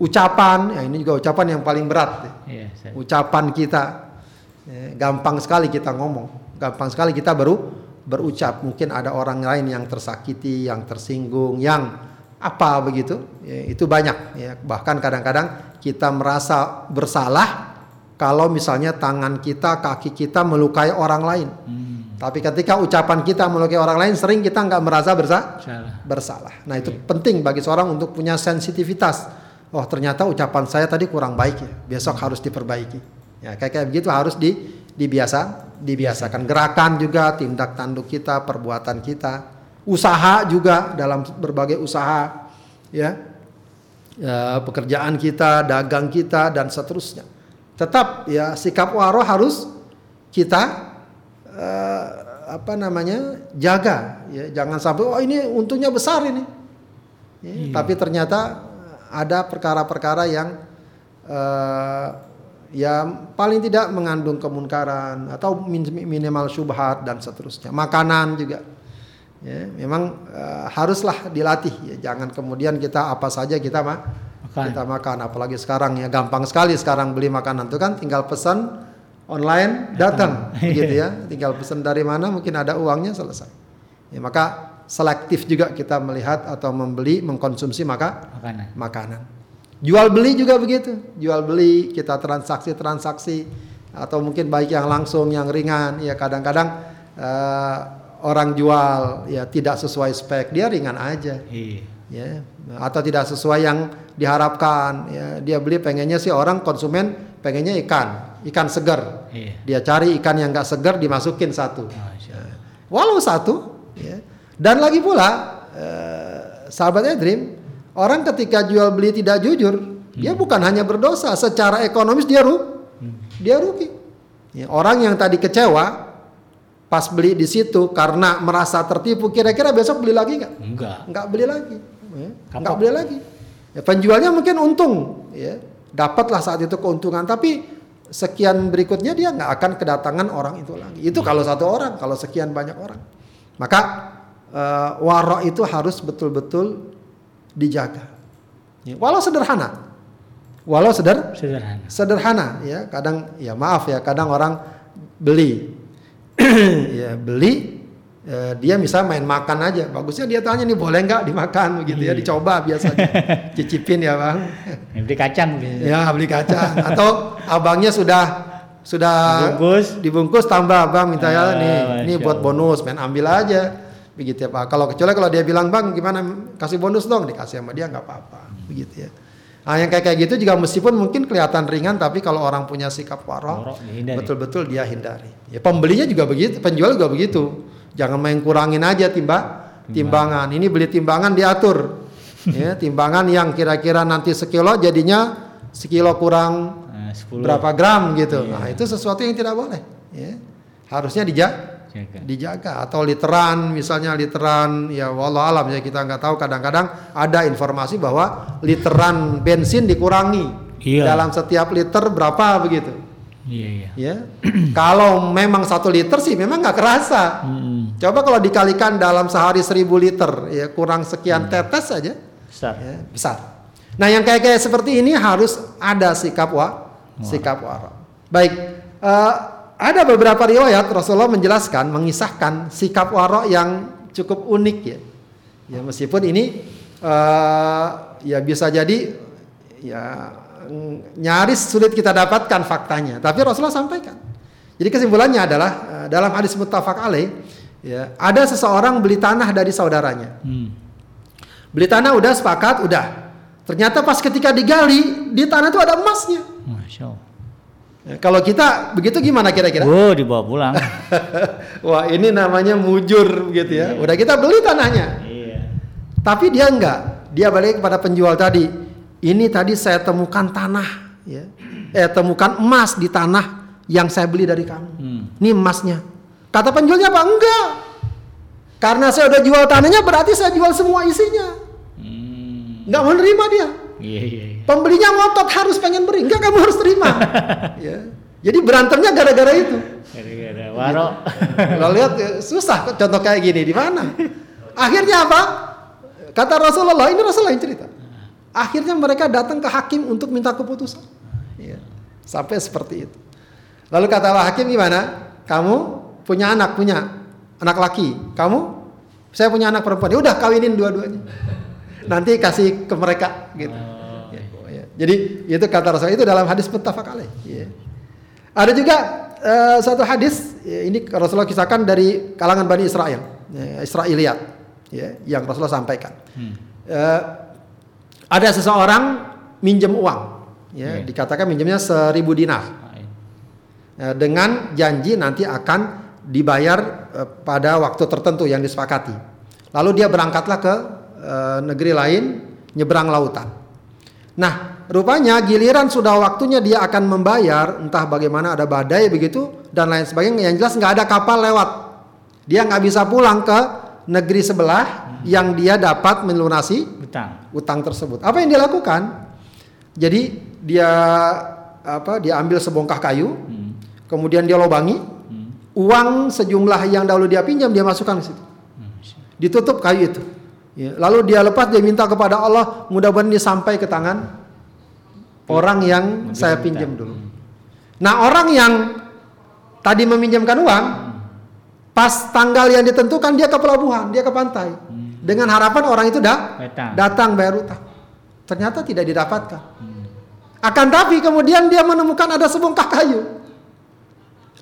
Ucapan, ya ini juga ucapan yang paling berat. ya Iya. Ucapan kita ya, gampang sekali kita ngomong gampang sekali kita baru berucap mungkin ada orang lain yang tersakiti yang tersinggung yang apa begitu ya, itu banyak ya bahkan kadang-kadang kita merasa bersalah kalau misalnya tangan kita kaki kita melukai orang lain Hmm. tapi ketika ucapan kita melukai orang lain sering kita nggak merasa bersalah Salah. bersalah. Nah itu penting bagi seorang untuk punya sensitivitas. Oh ternyata ucapan saya tadi kurang baik ya, besok harus diperbaiki. Ya kayak kayak begitu harus di dibiasa dibiasakan gerakan juga, tindak tanduk kita, perbuatan kita, usaha juga dalam berbagai usaha, ya, Ya, pekerjaan kita, dagang kita dan seterusnya. Tetap ya sikap waro harus kita eh, apa namanya jaga ya. Jangan sampai oh ini untungnya besar ini. Ya, tapi ternyata ada perkara-perkara yang eh, ya paling tidak mengandung kemunkaran atau min- minimal syubhat dan seterusnya. Makanan juga. Ya memang eh, haruslah dilatih. Ya jangan kemudian kita apa saja kita mah Makan. kita makan. Apalagi sekarang ya gampang sekali sekarang beli makanan. Itu kan tinggal pesan online datang. gitu ya. Tinggal pesan dari mana mungkin ada uangnya selesai. Ya maka selektif juga kita melihat atau membeli mengkonsumsi maka Makanan. makanan Jual beli juga begitu. Jual beli kita transaksi-transaksi atau mungkin baik yang langsung yang ringan ya kadang-kadang uh, orang jual ya tidak sesuai spek dia ringan aja. Iya. Ya, atau tidak sesuai yang diharapkan ya dia beli pengennya sih orang konsumen pengennya ikan ikan segar Iya. dia cari ikan yang nggak segar dimasukin satu walau satu ya. dan lagi pula eh, sahabat Edrim orang ketika jual beli tidak jujur dia bukan hanya berdosa secara ekonomis dia ru dia rugi. Ya, orang yang tadi kecewa pas beli di situ karena merasa tertipu kira-kira besok beli lagi nggak? Enggak. nggak beli lagi. Ya. Kapok. nggak beli lagi. Ya, penjualnya mungkin untung ya. Dapatlah saat itu keuntungan tapi sekian berikutnya dia nggak akan kedatangan orang itu lagi. Itu kalau satu orang kalau sekian banyak orang. Maka eh, warok itu harus betul-betul dijaga. Ya, walau sederhana. Walau seder Sederhana. sederhana ya. Kadang ya maaf ya kadang orang beli. Ya beli eh, dia bisa main makan aja. Bagusnya dia tanya nih boleh nggak dimakan? Begitu ya dicoba biasanya. Cicipin ya bang. Ini beli kacang biasanya. ya beli kacang. Atau abangnya sudah sudah Dibungkus. dibungkus tambah bang minta ya Ah, nih ini buat bonus. Main ambil aja begitu ya pak. Kalau kecuali kalau dia bilang bang gimana? Kasih bonus dong. Dikasih sama dia nggak apa-apa. Begitu ya. Nah yang kayak kayak gitu juga meskipun mungkin kelihatan ringan tapi kalau orang punya sikap dihindari. betul-betul dia hindari. Ya pembelinya juga begitu penjual juga begitu. Jangan main kurangin aja timba timbangan. Ini beli timbangan diatur. Ya timbangan yang kira-kira nanti sekilo jadinya sekilo kurang Nah, 10 berapa gram gitu. Nah, itu sesuatu yang tidak boleh, ya. Harusnya dija- Jaga. dijaga atau literan misalnya literan ya wallah alam ya kita nggak tahu kadang-kadang ada informasi bahwa literan bensin dikurangi Iya. dalam setiap liter berapa begitu Iya, iya. ya kalau memang satu liter sih memang nggak kerasa Hmm. coba kalau dikalikan dalam sehari seribu liter ya kurang sekian tetes saja Besar. ya, besar. Nah yang kayak kayak seperti ini harus ada sikap wa, sikap wara. Baik, eh, ada beberapa riwayat Rasulullah menjelaskan, mengisahkan sikap wara yang cukup unik ya. Ya meskipun ini eh, ya bisa jadi ya nyaris sulit kita dapatkan faktanya, tapi Rasulullah sampaikan. Jadi kesimpulannya adalah eh, dalam hadis muttafaq alaih ya ada seseorang beli tanah dari saudaranya. Hmm. Beli tanah udah sepakat, udah. Ternyata pas ketika digali, di tanah itu ada emasnya. Masya Allah. Ya, kalau kita begitu gimana kira-kira? Oh, dibawa pulang. Wah ini namanya mujur begitu ya. Udah kita beli tanahnya. iya. Tapi dia enggak. Dia balik kepada penjual tadi. Ini tadi saya temukan tanah. Ya. Eh temukan emas di tanah yang saya beli dari kamu. Hmm. Ini emasnya. Kata penjualnya apa? Enggak. Karena saya udah jual tanahnya berarti saya jual semua isinya. Hmm. Enggak mau nerima dia. Iya, iya, iya. Pembelinya ngotot harus pengen beri, enggak kamu harus terima. ya. Jadi berantemnya gara-gara itu. Gara-gara warok. Lo lihat ya, susah contoh kayak gini di mana? Akhirnya apa? Kata Rasulullah, ini Rasulullah yang cerita. Akhirnya mereka datang ke hakim untuk minta keputusan. Ya. Sampai seperti itu. Lalu kata hakim gimana? Kamu punya anak, punya anak laki. Kamu? Saya punya anak perempuan. Ya udah kawinin dua-duanya. Nanti kasih ke mereka gitu. Ya, ya. Jadi itu kata Rasul itu dalam hadis muttafaq alaih. Ya. Ada juga eh, satu hadis ya, ini Rasulullah kisahkan dari kalangan Bani Israel, ya, Israiliyat, ya, yang Rasulullah sampaikan. Hmm. Eh, ada seseorang minjem uang, ya, Iya. dikatakan minjemnya seribu dinar eh, dengan janji nanti akan dibayar eh, pada waktu tertentu yang disepakati. Lalu dia berangkatlah ke eh, negeri lain, nyebrang lautan. Nah, rupanya giliran sudah waktunya dia akan membayar, entah bagaimana ada badai begitu dan lain sebagainya. Yang jelas nggak ada kapal lewat. Dia nggak bisa pulang ke negeri sebelah yang dia dapat melunasi Utang. utang tersebut. Apa yang dia lakukan? Jadi dia apa? Dia ambil sebongkah kayu, Hmm. kemudian dia lobangi, Hmm. uang sejumlah yang dahulu dia pinjam dia masukkan ke situ. Masya Ditutup kayu itu. Ya, lalu dia lepas dia minta kepada Allah mudah-mudahan dia sampai ke tangan orang yang Memberi saya pinjam dulu. Nah, orang yang tadi meminjamkan uang pas tanggal yang ditentukan dia ke pelabuhan, dia ke pantai. Dengan harapan orang itu dah Datang. datang bayar utang. Ternyata tidak didapatkan. Akan tapi kemudian dia menemukan ada sebongkah kayu.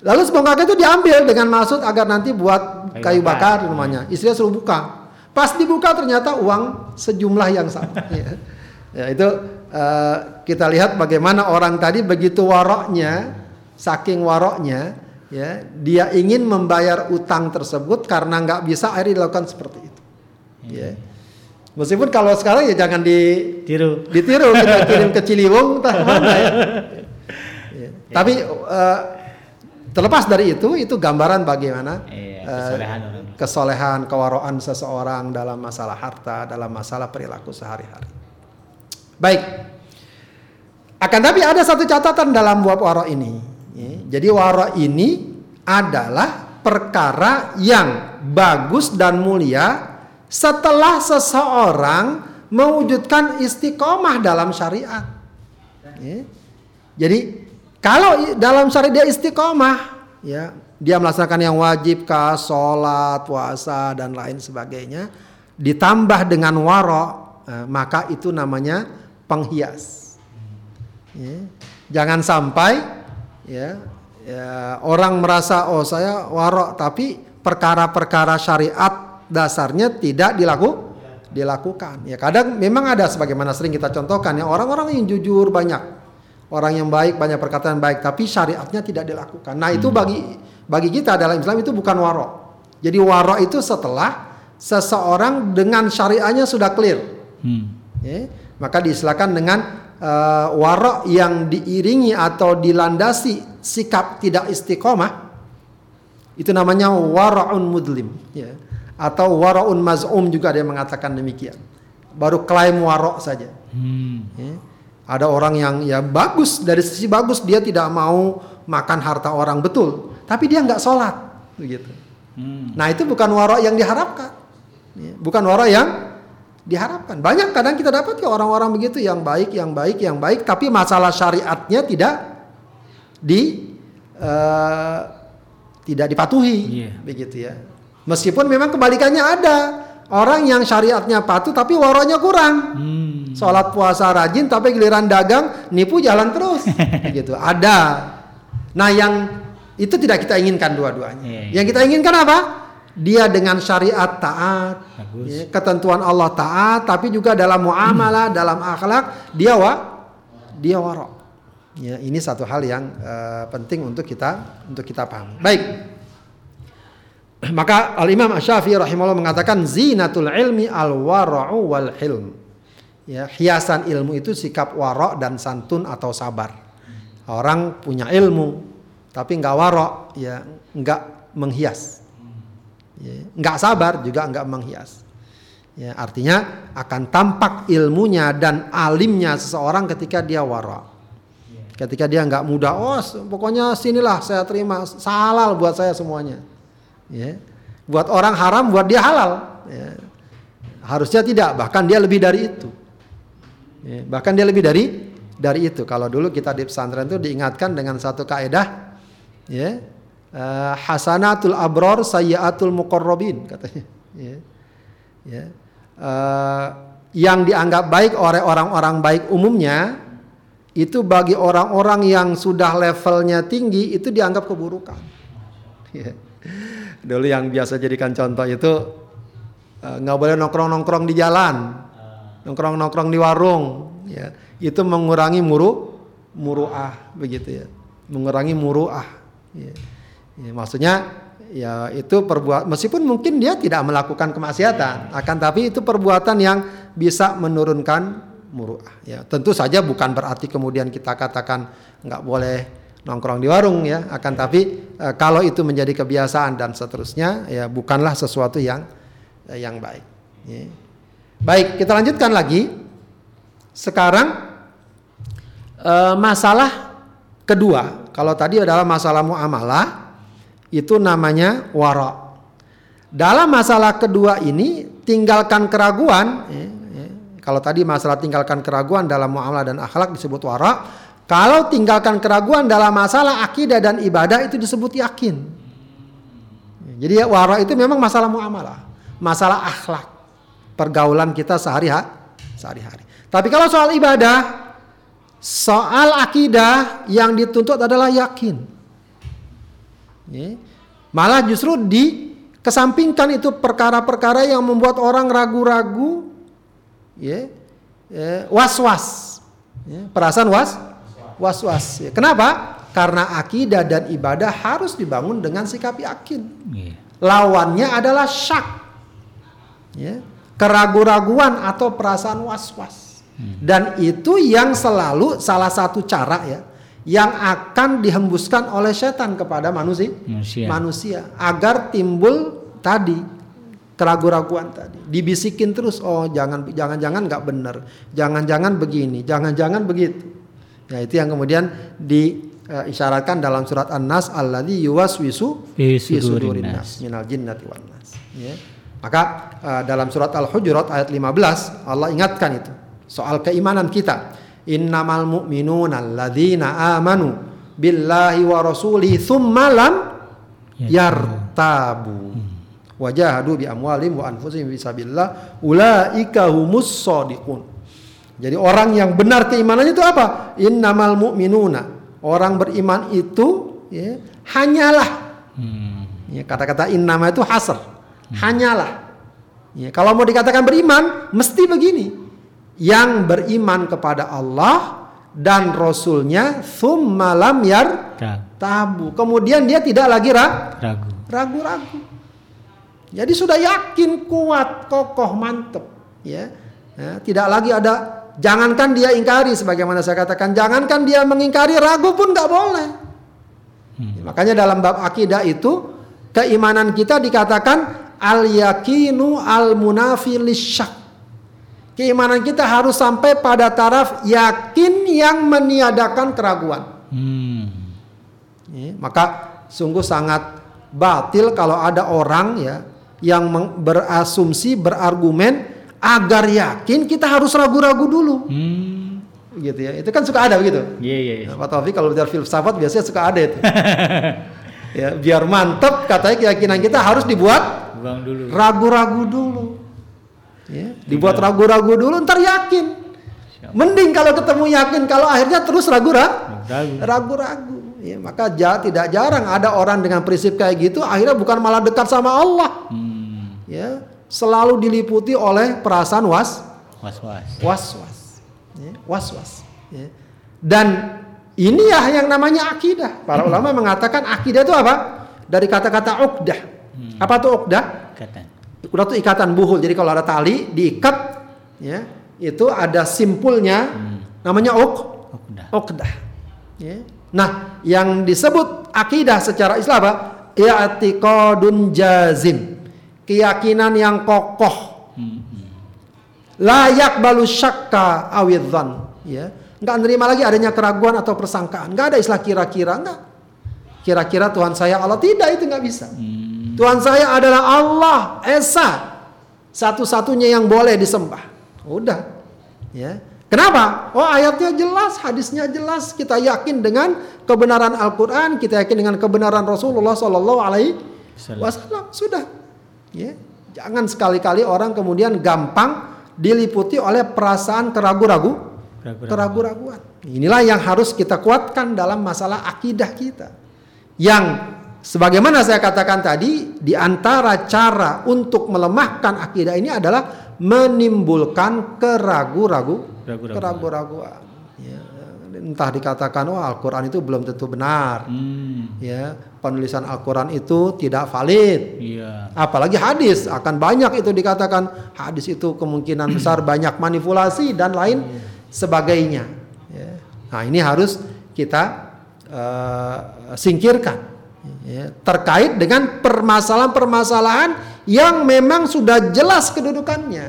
Lalu sebongkah kayu itu diambil dengan maksud agar nanti buat kayu, Kayu bakar. bakar rumahnya. Istrinya suruh buka. Pas dibuka ternyata uang sejumlah yang sama. ya. Ya, itu eh, kita lihat bagaimana orang tadi begitu waroknya, saking waroknya, ya dia ingin membayar utang tersebut karena nggak bisa akhirnya dilakukan seperti itu. Ya. Meskipun kalau sekarang ya jangan di Tiru. ditiru kita kirim ke Ciliwung entah ke mana ya. Ya. Tapi eh, terlepas dari itu itu gambaran bagaimana kesolehan orang. kesolehan kewaroan seseorang dalam masalah harta dalam masalah perilaku sehari-hari. Baik. Akan tapi ada satu catatan dalam buah waro ini. Ya, Jadi waro ini adalah perkara yang bagus dan mulia setelah seseorang mewujudkan istiqomah dalam syariat. Ya. Jadi kalau dalam syariat dia istiqomah, ya dia melaksanakan yang wajib kah, sholat, puasa dan lain sebagainya, ditambah dengan waro, eh, maka itu namanya penghias. Ya. Jangan sampai ya, ya orang merasa oh saya warok tapi perkara-perkara syariat dasarnya tidak dilaku dilakukan. Ya kadang memang ada sebagaimana sering kita contohkan ya orang-orang yang jujur banyak. Orang yang baik banyak perkataan baik tapi syariatnya tidak dilakukan. Nah, itu bagi bagi kita dalam Islam itu bukan warok. Jadi warok itu setelah seseorang dengan syariahnya sudah clear. Hmm. Ya, maka diistilahkan dengan eh, warok yang diiringi atau dilandasi sikap tidak istiqomah itu namanya waraun mudlim ya. atau waraun maz'um juga dia mengatakan demikian baru klaim warok saja Hmm. ya. ada orang yang ya bagus dari sisi bagus dia tidak mau makan harta orang betul tapi dia nggak sholat begitu Hmm. Nah itu bukan warok yang diharapkan, Ya, bukan warok yang diharapkan. Banyak kadang kita dapat ya orang-orang begitu yang baik, yang baik, yang baik, tapi masalah syariatnya tidak di eh, tidak dipatuhi, Iya. begitu ya. Meskipun memang kebalikannya ada orang yang syariatnya patuh tapi waroknya kurang. Hmm. Sholat puasa rajin tapi giliran dagang nipu jalan terus gitu ada nah yang itu tidak kita inginkan dua-duanya Iya, iya. yang kita inginkan apa dia dengan syariat taat ya, ketentuan Allah taat tapi juga dalam muamalah dalam akhlak dia wa dia warok ya ini satu hal yang eh, penting untuk kita untuk kita paham baik maka Al Imam Asy-Syafi'i rahimahullah mengatakan zinatul ilmi al wara'u wal hilm. Ya, hiasan ilmu itu sikap warok dan santun atau sabar. Orang punya ilmu tapi nggak warok, ya nggak menghias. Ya, nggak sabar juga nggak menghias. Ya, artinya akan tampak ilmunya dan alimnya seseorang ketika dia warok. Ketika dia nggak mudah, oh pokoknya sinilah saya terima, halal buat saya semuanya. Ya. Buat orang haram, buat dia halal. Ya. Harusnya tidak, bahkan dia lebih dari itu. Ya, bahkan dia lebih dari dari itu. Kalau dulu kita di pesantren itu diingatkan dengan satu kaedah, ya, eh, hasanatul abror sayyatul muqarrabin katanya. Ya. Ya. Eh, yang dianggap baik oleh orang-orang baik umumnya itu bagi orang-orang yang sudah levelnya tinggi itu dianggap keburukan. Ya. Dulu yang biasa jadikan contoh itu eh, nggak boleh nongkrong-nongkrong di jalan, nongkrong-nongkrong di warung, ya itu mengurangi muru muruah begitu ya, mengurangi muruah. Ya. Ya, maksudnya ya itu perbuat meskipun mungkin dia tidak melakukan kemaksiatan, akan tapi itu perbuatan yang bisa menurunkan muruah. Ya tentu saja bukan berarti kemudian kita katakan nggak boleh nongkrong di warung ya akan tapi eh, kalau itu menjadi kebiasaan dan seterusnya ya bukanlah sesuatu yang eh, yang baik ya. baik kita lanjutkan lagi sekarang eh, masalah kedua kalau tadi adalah masalah muamalah itu namanya wara dalam masalah kedua ini tinggalkan keraguan ya, ya. kalau tadi masalah tinggalkan keraguan dalam muamalah dan akhlak disebut wara kalau tinggalkan keraguan dalam masalah akidah dan ibadah itu disebut yakin. Jadi wara itu memang masalah muamalah, masalah akhlak, pergaulan kita sehari-hari. sehari-hari. Tapi kalau soal ibadah, soal akidah yang dituntut adalah yakin. Ya. Malah justru dikesampingkan itu perkara-perkara yang membuat orang ragu-ragu, ya, ya, was-was, ya, perasaan was, was-was. Ya. Kenapa? Karena akidah dan ibadah harus dibangun dengan sikap yakin. Iya. Lawannya adalah syak, ya, keraguan-raguan atau perasaan was-was. Dan itu yang selalu salah satu cara ya yang akan dihembuskan oleh setan kepada manusia. Manusia. manusia. Agar timbul tadi keraguan-raguan tadi. Dibisikin terus oh jangan jangan-jangan nggak benar. Jangan-jangan begini jangan-jangan begitu. Ya itu yang kemudian diisyaratkan dalam surat An-Nas alladzi yuwaswisu Fi sudurin nas. minal jinnati wan nas. Ya. Maka eh, dalam surat Al-Hujurat ayat 15 Allah ingatkan itu. Soal keimanan kita innamal mu'minuna alladzina amanu billahi wa rasulihi thumma lam yartabu. Wajahadu bi amwalim wa anfusihim fisabilillah ulaika humus shadiqun jadi orang yang benar keimanannya itu apa? Innamal mu'minuna. Orang beriman itu ya, hanyalah. Hmm. ya, kata-kata innama itu hasr. Hanyalah. Ya, kalau mau dikatakan beriman mesti begini yang beriman kepada Allah dan Rasulnya thumma lam yar tabu kemudian dia tidak lagi ra- Ragu. ragu-ragu. Jadi sudah yakin, kuat, kokoh, mantep. Ya. Ya, tidak lagi ada, jangankan dia ingkari, sebagaimana saya katakan, jangankan dia mengingkari, ragu pun nggak boleh. Ya, makanya dalam bab akidah itu, keimanan kita dikatakan al yakinu al munafi lisyak. Keimanan kita harus sampai pada taraf yakin yang meniadakan keraguan. Hmm. Ya, maka sungguh sangat batil kalau ada orang ya yang berasumsi berargumen agar yakin kita harus ragu-ragu dulu Hmm. gitu ya itu kan suka ada begitu Iya iya. iya. Pak Taufik kalau bicara filsafat biasanya suka ada itu ya biar mantep katanya keyakinan kita harus dibuat ragu-ragu dulu ya dibuat ragu-ragu dulu ntar yakin mending kalau ketemu yakin kalau akhirnya terus ragu-ragu Ragu. ragu-ragu. Ya, maka ja- tidak jarang ada orang dengan prinsip kayak gitu akhirnya bukan malah dekat sama Allah. Hmm. Ya, selalu diliputi oleh perasaan was Was-was. was-was. Ya, was-was. Ya. Dan ini ya yang namanya akidah. Para ulama mengatakan akidah itu apa? Dari kata-kata uqdah. Apa tuh uqdah? Ikatan. Uqdah itu ikatan buhul. Jadi kalau ada tali diikat ya, itu ada simpulnya namanya uq Uqdah. Uqdah. Ya. Nah, yang disebut akidah secara Islam apa? I'tiqadun jazim. Keyakinan yang kokoh. Layak balu syakka awidhan. Ya. Enggak nerima lagi adanya keraguan atau persangkaan. Enggak ada istilah kira-kira, enggak. Kira-kira Tuhan saya Allah tidak itu enggak bisa. Tuhan saya adalah Allah Esa. Satu-satunya yang boleh disembah. Udah. Ya. Kenapa? Oh ayatnya jelas, hadisnya jelas. Kita yakin dengan kebenaran Al-Quran, kita yakin dengan kebenaran Rasulullah Sallallahu Alaihi Wasallam. Sudah. Ya. Jangan sekali-kali orang kemudian gampang diliputi oleh perasaan keragu-ragu, Ragu-ragu. keragu-raguan. Inilah yang harus kita kuatkan dalam masalah akidah kita. Yang sebagaimana saya katakan tadi, di antara cara untuk melemahkan akidah ini adalah menimbulkan keragu-ragu, Ragu-raguan. keragu-raguan. Ya, entah dikatakan oh Al-Qur'an itu belum tentu benar. Hmm. Ya, penulisan Al-Qur'an itu tidak valid. Iya. Apalagi hadis akan banyak itu dikatakan hadis itu kemungkinan besar banyak manipulasi dan lain sebagainya. Ya. Nah ini harus kita eh, singkirkan ya, terkait dengan permasalahan-permasalahan yang memang sudah jelas kedudukannya.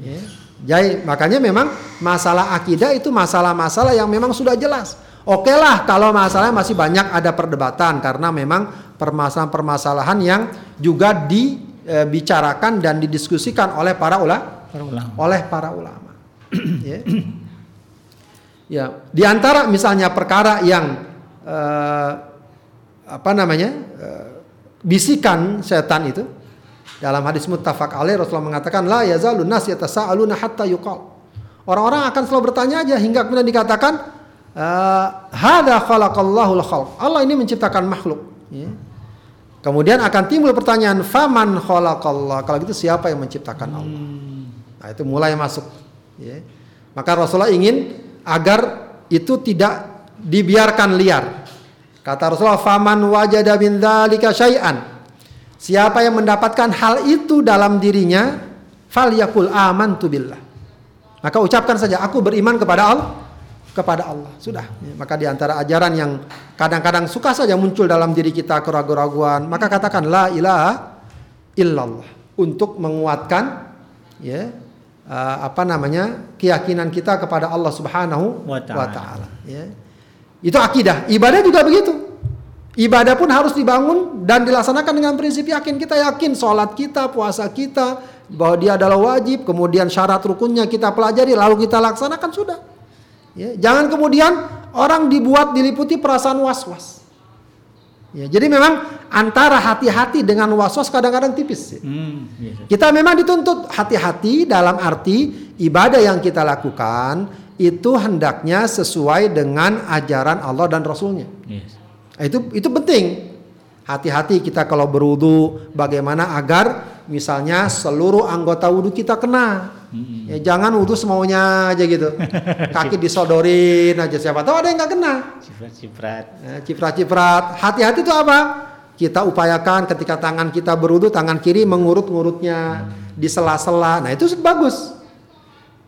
Ya. Jadi makanya memang masalah akidah itu masalah-masalah yang memang sudah jelas. Oke lah kalau masalahnya masih banyak ada perdebatan karena memang permasalahan-permasalahan yang juga dibicarakan dan didiskusikan oleh para ulama, Para ulama. oleh para ulama. ya. Ya, di antara misalnya perkara yang eh, apa namanya eh, bisikan setan itu dalam hadis muttafaq alaih Rasulullah mengatakan la yazalun nas yatasaaluna hatta yuqal Orang-orang akan selalu bertanya aja hingga kemudian dikatakan eh, hada khalaqallahu khalq. Allah ini menciptakan makhluk. Ya. Kemudian akan timbul pertanyaan faman khalaqallah. Kalau gitu siapa yang menciptakan Allah? Nah, itu mulai masuk. Ya. Maka Rasulullah ingin agar itu tidak dibiarkan liar. Kata Rasulullah, "Faman wajada min dzalika syai'an." Siapa yang mendapatkan hal itu dalam dirinya, falyakul amantu billah. Maka ucapkan saja, aku beriman kepada Allah, kepada Allah. Sudah. Maka di antara ajaran yang kadang-kadang suka saja muncul dalam diri kita keraguan-raguan, maka katakan la ilaha illallah untuk menguatkan ya uh, apa namanya keyakinan kita kepada Allah Subhanahu wa taala. Ya. Itu akidah. Ibadah juga begitu. Ibadah pun harus dibangun dan dilaksanakan dengan prinsip yakin. Kita yakin sholat kita, puasa kita, bahwa dia adalah wajib. Kemudian syarat rukunnya kita pelajari, lalu kita laksanakan sudah. Ya, jangan kemudian orang dibuat diliputi perasaan was-was. Ya, jadi memang antara hati-hati dengan was-was kadang-kadang tipis. Ya. Hmm, iya. Kita memang dituntut hati-hati dalam arti ibadah yang kita lakukan itu hendaknya sesuai dengan ajaran Allah dan Rasulnya. Yes. Nah, itu itu penting. Hati-hati kita kalau berwudu bagaimana agar misalnya seluruh anggota wudhu kita kena. Hmm. Ya, jangan wudhu semaunya aja gitu. Kaki disodorin aja siapa tahu ada yang nggak kena. Ciprat-ciprat. Ya, ciprat-ciprat. Hati-hati itu apa? Kita upayakan ketika tangan kita berwudhu tangan kiri mengurut-ngurutnya hmm. di sela-sela. Nah itu bagus.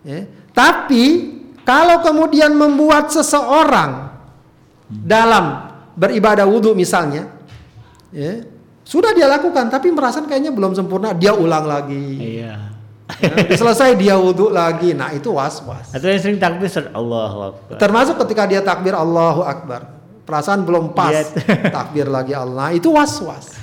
Ya. Tapi kalau kemudian membuat seseorang dalam beribadah wudhu misalnya, ya, sudah dia lakukan tapi merasa kayaknya belum sempurna, dia ulang lagi. Iya. Ya, selesai dia wudhu lagi, nah itu was was. Atau yang sering takbir Allahu Akbar. Termasuk ketika dia takbir Allahu Akbar, perasaan belum pas, iya. takbir lagi Allah, itu was was.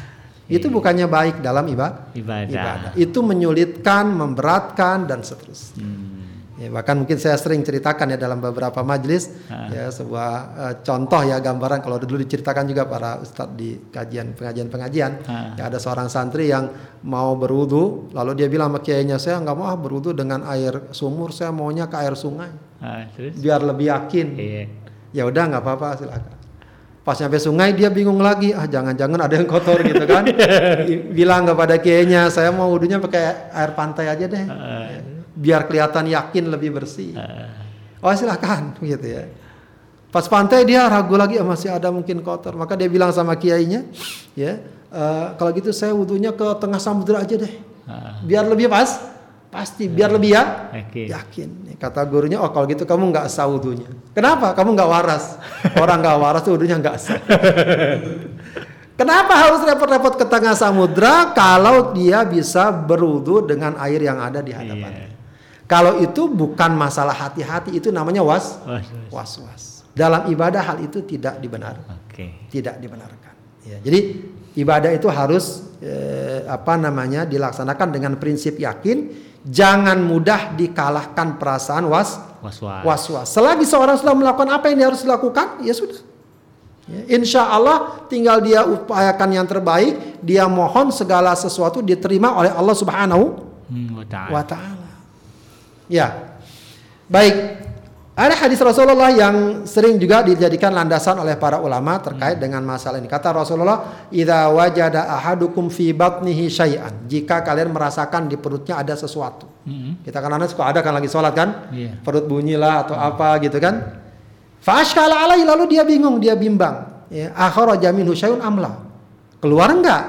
Itu iya. bukannya baik dalam ibadah. ibadah. ibadah. Itu menyulitkan, memberatkan dan seterusnya. Hmm. Ya, bahkan mungkin saya sering ceritakan ya dalam beberapa majelis ya sebuah uh, contoh ya gambaran. Kalau dulu diceritakan juga para ustadz di kajian pengajian-pengajian ya ada seorang santri yang mau berwudu lalu dia bilang sama kiainya saya nggak mau ah berwudu dengan air sumur saya maunya ke air sungai. Ha, biar lebih yakin. Iya. ya udah nggak apa-apa silakan. Pas nyampe sungai dia bingung lagi ah jangan-jangan ada yang kotor gitu kan. Bilang kepada kiainya saya mau wudunya pakai air pantai aja deh biar kelihatan yakin lebih bersih. Uh. Oh silahkan gitu ya. Pas pantai dia ragu lagi oh, masih ada mungkin kotor, maka dia bilang sama kiainya, ya uh, kalau gitu saya wudhunya ke tengah samudera aja deh, uh. biar lebih pas, pasti biar lebih ya yakin. yakin. Kata gurunya, oh kalau gitu kamu nggak sah wudhunya. Kenapa? Kamu nggak waras. Orang nggak waras tuh wudhunya nggak sah. Kenapa harus repot-repot ke tengah samudra kalau dia bisa berwudhu dengan air yang ada di hadapannya? Kalau itu bukan masalah hati-hati, itu namanya was was was. Dalam ibadah hal itu tidak dibenarkan. Okay. Tidak dibenarkan. Ya, jadi ibadah itu harus eh, apa namanya dilaksanakan dengan prinsip yakin, jangan mudah dikalahkan perasaan was was was. was, was. Selagi seorang sudah melakukan apa yang dia harus lakukan, ya sudah. Ya, insya Allah tinggal dia upayakan yang terbaik, dia mohon segala sesuatu diterima oleh Allah Subhanahu hmm, wa taala. Ya. Baik. Ada hadis Rasulullah yang sering juga dijadikan landasan oleh para ulama terkait hmm. dengan masalah ini. Kata Rasulullah, "Idza wajada ahadukum fi batnihi syai'an." Jika kalian merasakan di perutnya ada sesuatu. Hmm. Kita kan anak suka ada kan lagi sholat kan? Yeah. Perut bunyilah atau hmm. apa gitu kan? Fashkala alai lalu dia bingung, dia bimbang. Ya, akhraja minhu syai'un amla. Keluar enggak?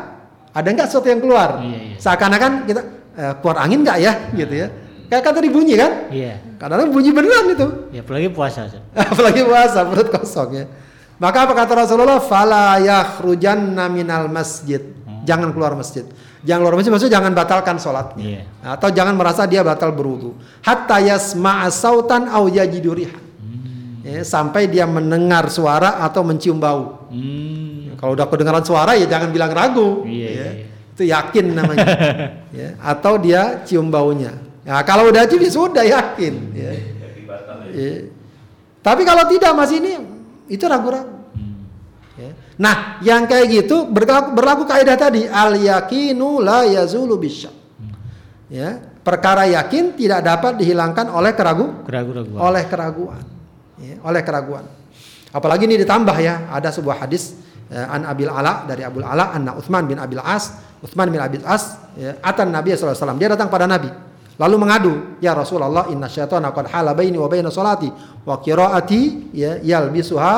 Ada enggak sesuatu yang keluar? Yeah, yeah. Seakan-akan kita eh, keluar angin enggak ya gitu ya. Kayak kan tadi bunyi kan? Iya. Kadang-kadang bunyi beneran itu. Ya, apalagi puasa. apalagi puasa, perut kosong ya. Maka apa kata Rasulullah? Fala yakhrujanna minal masjid. Hmm. Jangan keluar masjid. Jangan keluar masjid maksudnya jangan batalkan sholatnya. Iya. Atau jangan merasa dia batal berwudu. Hatta yasma'a sautan au yajidu hmm. ya, sampai dia mendengar suara atau mencium bau. Hmm. Kalau udah kedengaran suara ya jangan bilang ragu. Iya, ya. iya. Itu yakin namanya. ya. Atau dia cium baunya. Nah, kalau udah jadi sudah yakin. Ya. Ya. Tapi kalau tidak masih ini itu ragu-ragu. Ya. Nah, yang kayak gitu berlaku, berlaku kaidah tadi al yakinu la yazulu bisyak. Ya, perkara yakin tidak dapat dihilangkan oleh keragu Keraguan-keraguan. oleh keraguan ya, oleh keraguan apalagi ini ditambah ya ada sebuah hadis eh, an Abil Ala dari Abul Ala anna Utsman bin Abil As Utsman bin Abil As ya, atan Nabi SAW dia datang pada Nabi lalu mengadu ya Rasulullah inna syaitana qad hala baini wa baina salati wa qiraati ya yalbisuha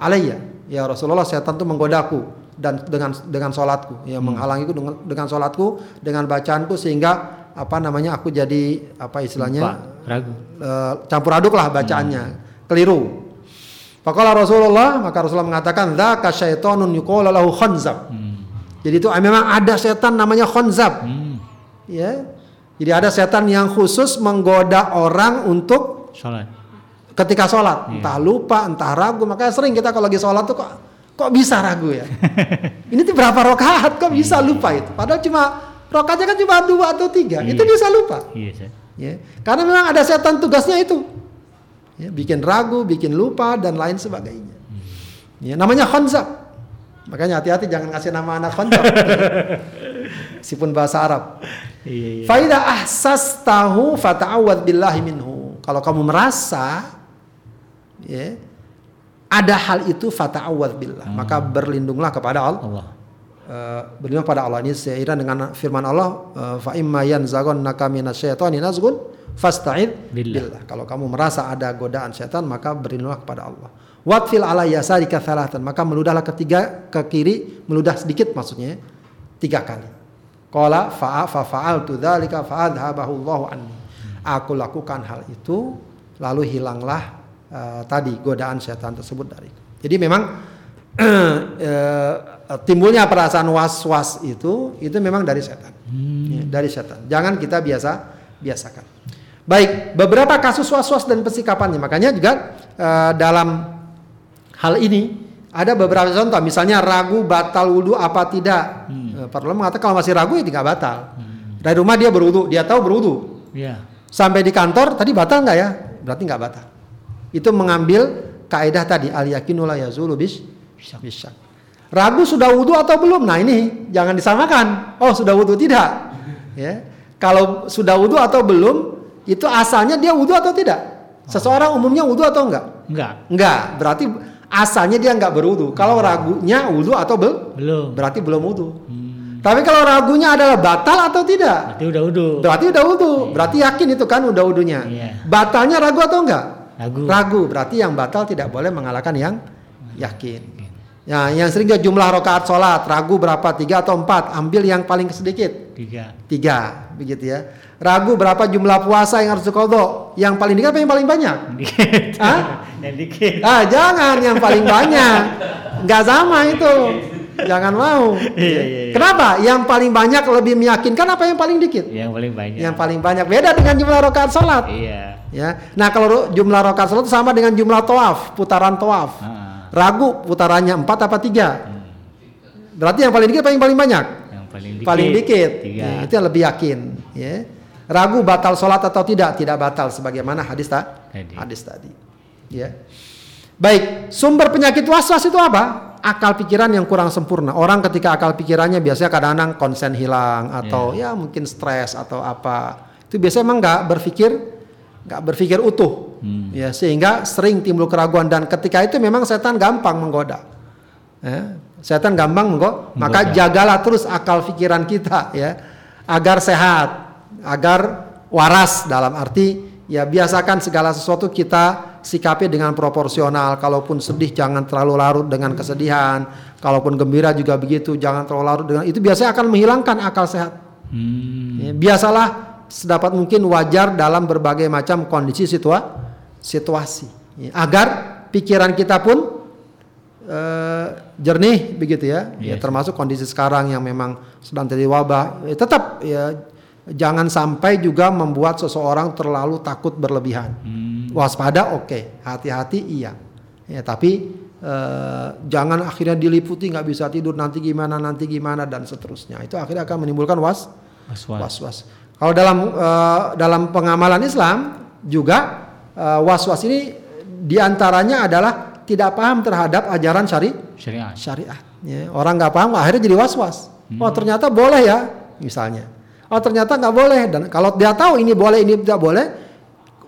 alayya. Ya Rasulullah setan itu menggodaku dan dengan dengan salatku. Ya menghalangiku dengan dengan salatku dengan bacaanku sehingga apa namanya aku jadi apa istilahnya ragu. eh, campur aduk lah bacaannya. Keliru. Faqala Rasulullah maka Rasulullah mengatakan dzaka syaitonun yuqala lahu khanzab. Hmm. jadi itu memang ada setan namanya khanzab. Hmm. ya jadi ada setan yang khusus menggoda orang untuk Salat. ketika sholat. Iya. entah lupa entah ragu. Makanya sering kita kalau lagi sholat tuh kok kok bisa ragu ya? Ini tuh berapa rokaat? Kok bisa lupa itu? Padahal cuma rokaatnya kan cuma dua atau tiga. Iya. itu bisa lupa. Iya, Ustaz. ya. Karena memang ada setan tugasnya itu. Ya, bikin ragu bikin lupa dan lain sebagainya. Ya namanya khanzab makanya hati-hati jangan ngasih nama anak khanzab meskipun bahasa Arab Iya, iya. Faida ahsas tahu fata'awad billahi minhu. Kalau kamu merasa ya, ada hal itu fata'awad billah, maka berlindunglah kepada Allah. Allah. Eh, berlindung pada Allah ini seiring dengan firman Allah eh, fa imma yanzaghannaka minasyaitani nazghun fasta'id Billah. billah. Kalau kamu merasa ada godaan setan maka berlindunglah kepada Allah. Watfil ala yasarika maka meludahlah ketiga ke kiri meludah sedikit maksudnya tiga kali. Qala fa'a fa fa'altu dzalika fa'adhabahu Allahu anni. Aku lakukan hal itu lalu hilanglah eh, tadi godaan setan tersebut dariku. Jadi memang eh, timbulnya perasaan was-was itu itu memang dari setan. Ya, dari setan. Jangan kita biasa biasakan. Baik, beberapa kasus was-was dan persikapannya. Makanya juga eh, dalam hal ini ada beberapa contoh. Misalnya ragu batal wudhu apa tidak. Eh, Para ulama mengatakan kalau masih ragu ya tidak batal. Dari rumah dia berwudhu, dia tahu berwudhu. Iya. Sampai di kantor tadi batal nggak ya? Berarti nggak batal. Itu mengambil kaidah tadi al yakinu la yazulu bis bisyak. Ragu sudah wudhu atau belum? Nah ini jangan disamakan. Oh sudah wudhu tidak. Ya. Kalau sudah wudhu atau belum, itu asalnya dia wudhu atau tidak? Seseorang umumnya wudhu atau enggak? Enggak. Enggak. Berarti asalnya dia enggak berwudhu. Kalau ragunya wudhu atau bel, Belum. berarti belum wudhu. Hmm. Tapi kalau ragunya adalah batal atau tidak? Berarti udah udah. Berarti udah wudhu, berarti yakin itu kan udah wudhunya. Iya. Batalnya ragu atau enggak? Ragu. Ragu, berarti yang batal tidak boleh mengalahkan yang yakin. Ya, yang sering juga jumlah rakaat sholat, ragu berapa tiga atau empat, ambil yang paling sedikit Tiga. tiga, begitu ya. Ragu berapa jumlah puasa yang harus dikodok, yang paling dikit apa yang paling banyak? Dikit. Hah? Yang dikit. Ah, jangan yang paling banyak, nggak sama itu, jangan mau. Iya, iya, iya. Kenapa? Yang paling banyak lebih meyakinkan apa yang paling dikit? Yang paling banyak. Yang paling banyak beda dengan jumlah rakaat sholat. Iya. Ya. Nah kalau jumlah rakaat sholat sama dengan jumlah tawaf, putaran tawaf. Ah, Ragu putarannya empat apa tiga? Berarti yang paling dikit apa yang paling banyak? yang paling dikit. Paling dikit. Ya, itu yang lebih yakin. Ya. Ragu batal sholat atau tidak? Tidak batal sebagaimana hadis ta? Tadi. Hadis tadi. Ya. Baik, sumber penyakit was-was itu apa? Akal pikiran yang kurang sempurna. Orang ketika akal pikirannya biasanya kadang-kadang konsen hilang atau ya mungkin stres atau apa. Itu biasanya emang nggak berpikir nggak berpikir utuh. Hmm. Ya, sehingga sering timbul keraguan dan ketika itu memang setan gampang menggoda. Ya, setan gampang menggoda. Maka jagalah terus akal pikiran kita ya agar sehat, agar waras dalam arti ya biasakan segala sesuatu kita sikapi dengan proporsional. Kalaupun sedih jangan terlalu larut dengan kesedihan. Kalaupun gembira juga begitu, jangan terlalu larut dengan itu biasanya akan menghilangkan akal sehat. Hmm. Ya, biasalah sedapat mungkin wajar dalam berbagai macam kondisi situa situasi Ya, agar pikiran kita pun eh, jernih begitu ya. Ya, Yes. termasuk kondisi sekarang yang memang sedang terjadi wabah Ya, tetap ya jangan sampai juga membuat seseorang terlalu takut berlebihan Hmm. waspada oke hati-hati iya ya tapi eh, jangan akhirnya diliputi nggak bisa tidur nanti gimana nanti gimana dan seterusnya itu akhirnya akan menimbulkan was Was-was. was-was. Kalau dalam eh, dalam pengamalan Islam juga eh, was-was ini di antaranya adalah tidak paham terhadap ajaran syari Syariat. syariat. Ya, orang nggak paham akhirnya jadi was-was. Oh ternyata boleh ya misalnya. Oh ternyata nggak boleh dan kalau dia tahu ini boleh ini tidak boleh,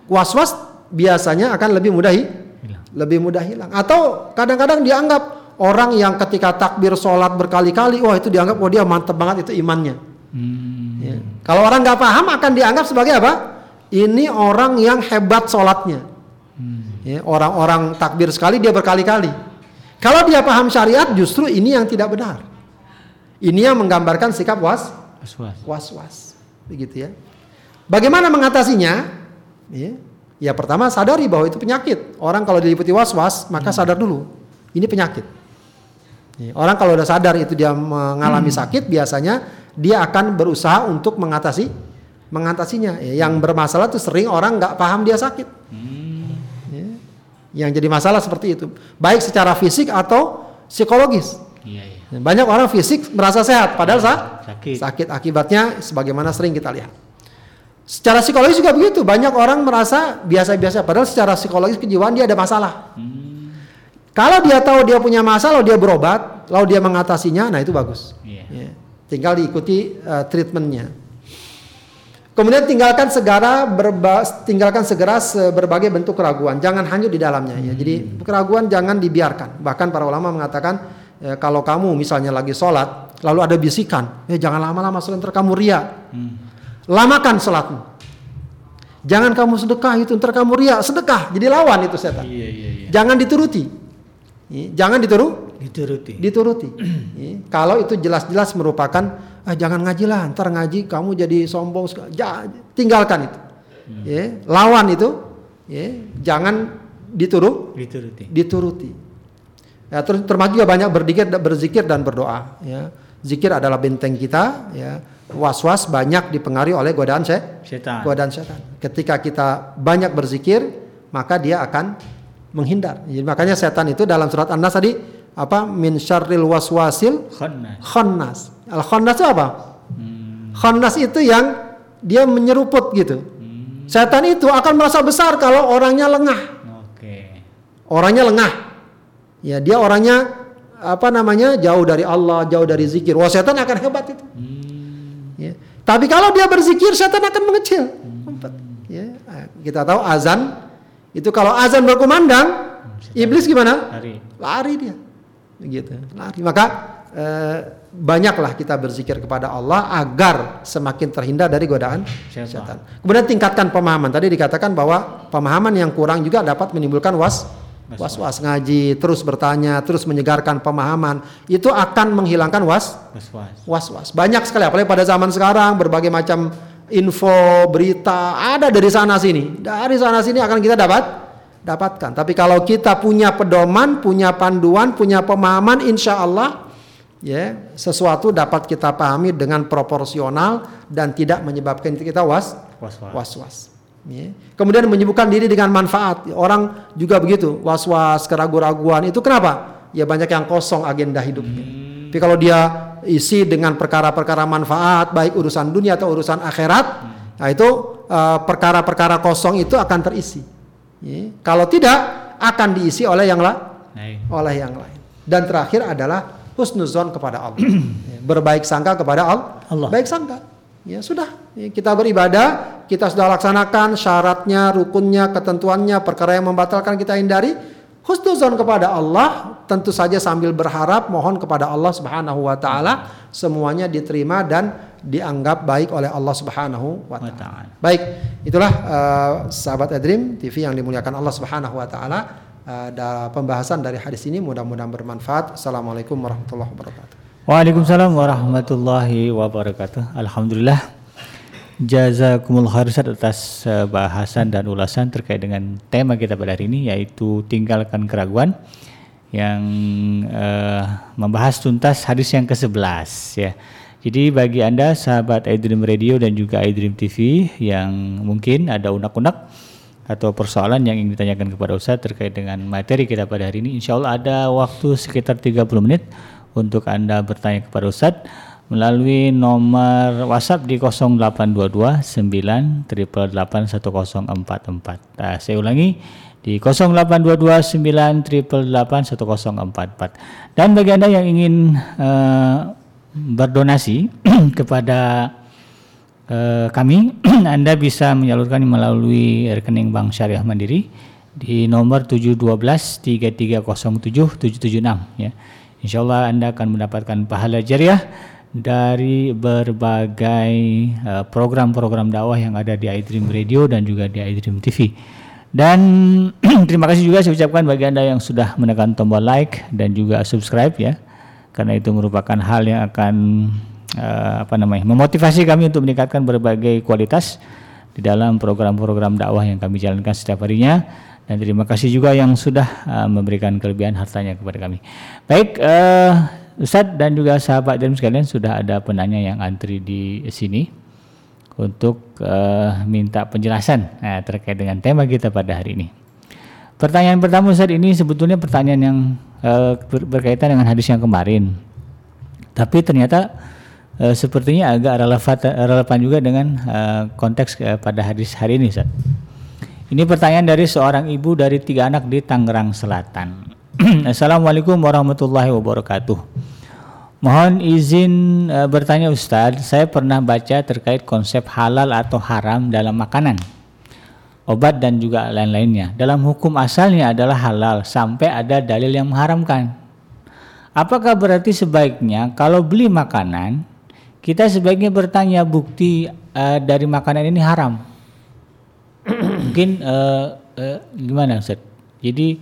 was-was biasanya akan lebih mudah hi- Hilang. lebih mudah hilang. Atau kadang-kadang dianggap orang yang ketika takbir sholat berkali-kali, wah itu dianggap wah dia mantep banget itu imannya. Hmm. Ya. Kalau orang nggak paham akan dianggap sebagai apa? Ini orang yang hebat sholatnya. Ya, orang-orang takbir sekali dia berkali-kali. Kalau dia paham syariat justru ini yang tidak benar. Ini yang menggambarkan sikap was Was-was. begitu ya. Bagaimana mengatasinya? Ya, ya pertama sadari bahwa itu penyakit. Orang kalau diliputi was-was maka sadar dulu ini penyakit. Ya, Orang kalau udah sadar itu dia mengalami sakit biasanya dia akan berusaha untuk mengatasi mengatasinya. Ya, yang bermasalah tuh sering orang nggak paham dia sakit. Ya, yang jadi masalah seperti itu, baik secara fisik atau psikologis. Iya, iya. Banyak orang fisik merasa sehat, padahal sa- Sakit. sakit akibatnya sebagaimana sering kita lihat. Secara psikologis juga begitu, banyak orang merasa biasa-biasa, padahal secara psikologis kejiwaan dia ada masalah. Kalau dia tahu dia punya masalah, lalu dia berobat, lalu dia mengatasinya, nah itu bagus. Iya. Ya. Tinggal diikuti uh, treatmentnya. Kemudian tinggalkan segera berba, tinggalkan segera se- berbagai bentuk keraguan, jangan hanyut di dalamnya. Ya. Jadi keraguan jangan dibiarkan. Bahkan para ulama mengatakan ya, kalau kamu misalnya lagi sholat, lalu ada bisikan, ya jangan lama-lama sholat, ntar kamu ria. Lamakan sholatmu. Jangan kamu sedekah itu, ntar kamu ria. Sedekah, jadi lawan itu setan. Iya, iya, iya. Jangan dituruti. Jangan dituruti Dituruti. dituruti. Ya, Kalau itu jelas-jelas merupakan ah, jangan ngaji lah, ntar ngaji kamu jadi sombong, segala." Ja- tinggalkan itu. Ya, lawan itu, ya, jangan diturut, Dituruti. dituruti. Ya, terus termasuk juga banyak berzikir, berzikir dan berdoa. Ya. Zikir adalah benteng kita. Ya. Was-was banyak dipengaruhi oleh godaan se Setan. godaan setan. Ketika kita banyak berzikir, maka dia akan menghindar. Jadi makanya setan itu dalam surat An-Nas tadi apa min syarril waswasil Khannas. khannas. Al khannas itu apa? Hmm. Khannas itu yang dia menyeruput gitu. Setan itu akan merasa besar kalau orangnya lengah. Oke. Orangnya lengah. Ya, dia orangnya apa namanya? jauh dari Allah, jauh dari zikir. Wah, setan akan hebat itu. Ya. Tapi kalau dia berzikir, setan akan mengecil. Empat. Ya. eh, Kita tahu azan itu kalau azan berkumandang, iblis gimana? Hari. Lari dia. Begitu, lari. Maka eh, banyaklah kita berzikir kepada Allah agar semakin terhindar dari godaan Setan. Kemudian tingkatkan pemahaman. Tadi dikatakan bahwa pemahaman yang kurang juga dapat menimbulkan was was-was ngaji, terus bertanya, terus menyegarkan pemahaman. Itu akan menghilangkan was Was-was. was-was. Banyak sekali apalagi pada zaman sekarang berbagai macam info, berita ada dari sana sini. Dari sana sini akan kita dapat dapatkan. Tapi kalau kita punya pedoman, punya panduan, punya pemahaman insya Allah ya sesuatu dapat kita pahami dengan proporsional dan tidak menyebabkan kita was Was-was. was-was. Ya. Kemudian menyibukkan diri dengan manfaat. Orang juga begitu, was-was, keraguan-raguan. Itu kenapa? Ya banyak yang kosong agenda hidupnya. Tapi kalau dia isi dengan perkara-perkara manfaat, baik urusan dunia atau urusan akhirat, nah itu eh, perkara-perkara kosong itu akan terisi. Ya. Kalau tidak, akan diisi oleh yang lain oleh yang lain. Dan terakhir adalah husnuzon kepada Allah. Ya, Berbaik sangka kepada Al- Allah. Baik sangka. Ya sudah, Ya, kita beribadah, kita sudah laksanakan syaratnya, rukunnya, ketentuannya, perkara yang membatalkan kita hindari. Husnuzon kepada Allah, tentu saja sambil berharap mohon kepada Allah Subhanahu wa taala semuanya diterima dan dianggap baik oleh Allah Subhanahu wa taala. Baik, itulah eh, sahabat Edream TV yang dimuliakan Allah Subhanahu wa taala. Da- pembahasan dari hadis ini mudah-mudahan bermanfaat. Assalamualaikum warahmatullahi wabarakatuh. Waalaikumsalam warahmatullahi wabarakatuh. Alhamdulillah. Jazakumul khair Ustaz atas eh, bahasan dan ulasan terkait dengan tema kita pada hari ini yaitu tinggalkan keraguan yang eh, membahas tuntas hadis yang ke-11 ya. Jadi bagi Anda sahabat iDream Radio dan juga iDream TV yang mungkin ada unak-unak atau persoalan yang ingin ditanyakan kepada Ustaz terkait dengan materi kita pada hari ini insya Allah ada waktu sekitar 30 menit untuk Anda bertanya kepada Ustaz melalui nomor WhatsApp di 0822 9 1044. Nah, saya ulangi di 0822 9 1044. Dan bagi Anda yang ingin eh, berdonasi kepada eh, kami, Anda bisa menyalurkan melalui rekening Bank Syariah Mandiri di nomor 712 3307 776 ya. Insya Allah Anda akan mendapatkan pahala jariah dari berbagai eh, program-program dakwah yang ada di iDream Radio dan juga di iDream TV. Dan terima kasih juga saya ucapkan bagi Anda yang sudah menekan tombol like dan juga subscribe ya. Karena itu merupakan hal yang akan uh, apa namanya? memotivasi kami untuk meningkatkan berbagai kualitas di dalam program-program dakwah yang kami jalankan setiap harinya. Dan terima kasih juga yang sudah uh, memberikan kelebihan hartanya kepada kami. Baik, uh, Ustadz dan juga sahabat dan sekalian sudah ada penanya yang antri di sini untuk uh, minta penjelasan uh, terkait dengan tema kita pada hari ini. Pertanyaan pertama saat ini sebetulnya pertanyaan yang uh, ber berkaitan dengan hadis yang kemarin, tapi ternyata uh, sepertinya agak relevan, relevan juga dengan uh, konteks uh, pada hadis hari ini, Ustaz. Ini pertanyaan dari seorang ibu dari tiga anak di Tangerang Selatan. Assalamualaikum warahmatullahi wabarakatuh. Mohon izin e, bertanya Ustadz, saya pernah baca terkait konsep halal atau haram dalam makanan, obat dan juga lain-lainnya. Dalam hukum asalnya adalah halal sampai ada dalil yang mengharamkan. Apakah berarti sebaiknya kalau beli makanan kita sebaiknya bertanya bukti e, dari makanan ini haram? Mungkin e, e, gimana Ustadz? Jadi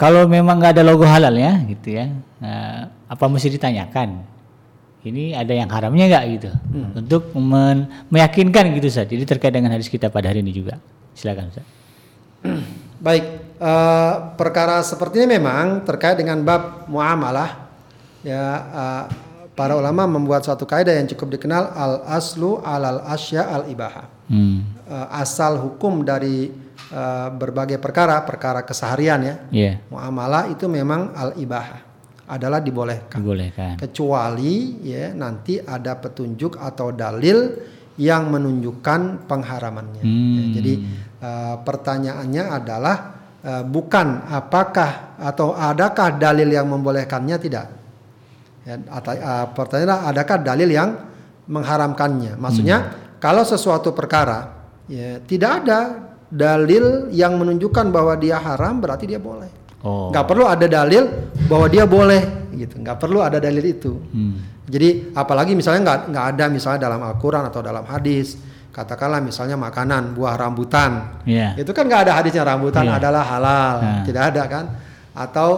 kalau memang nggak ada logo halal ya, gitu ya, nah, apa mesti ditanyakan? Ini ada yang haramnya nggak gitu? Hmm. Untuk meyakinkan gitu saja. Jadi terkait dengan hadis kita pada hari ini juga. Silakan Ustaz. Baik, uh, perkara seperti ini memang terkait dengan bab muamalah. Ya, uh, para ulama membuat suatu kaidah yang cukup dikenal al aslu alal asya al ibaha. Hmm. Uh, asal hukum dari uh, berbagai perkara, perkara keseharian ya. Yeah. Muamalah itu memang al ibahah adalah dibolehkan. Dibolehkan. Kecuali ya nanti ada petunjuk atau dalil yang menunjukkan pengharamannya. Hmm. Ya, jadi uh, pertanyaannya adalah uh, bukan apakah atau adakah dalil yang membolehkannya tidak. Ya, atau, uh, pertanyaan adakah dalil yang mengharamkannya. Maksudnya hmm. kalau sesuatu perkara ya tidak ada dalil yang menunjukkan bahwa dia haram berarti dia boleh. Oh. Gak perlu ada dalil bahwa dia boleh gitu. Gak perlu ada dalil itu. Hmm. Jadi apalagi misalnya nggak nggak ada misalnya dalam Al-Quran atau dalam hadis katakanlah misalnya makanan buah rambutan yeah. itu kan nggak ada hadisnya rambutan yeah. adalah halal yeah. tidak ada kan atau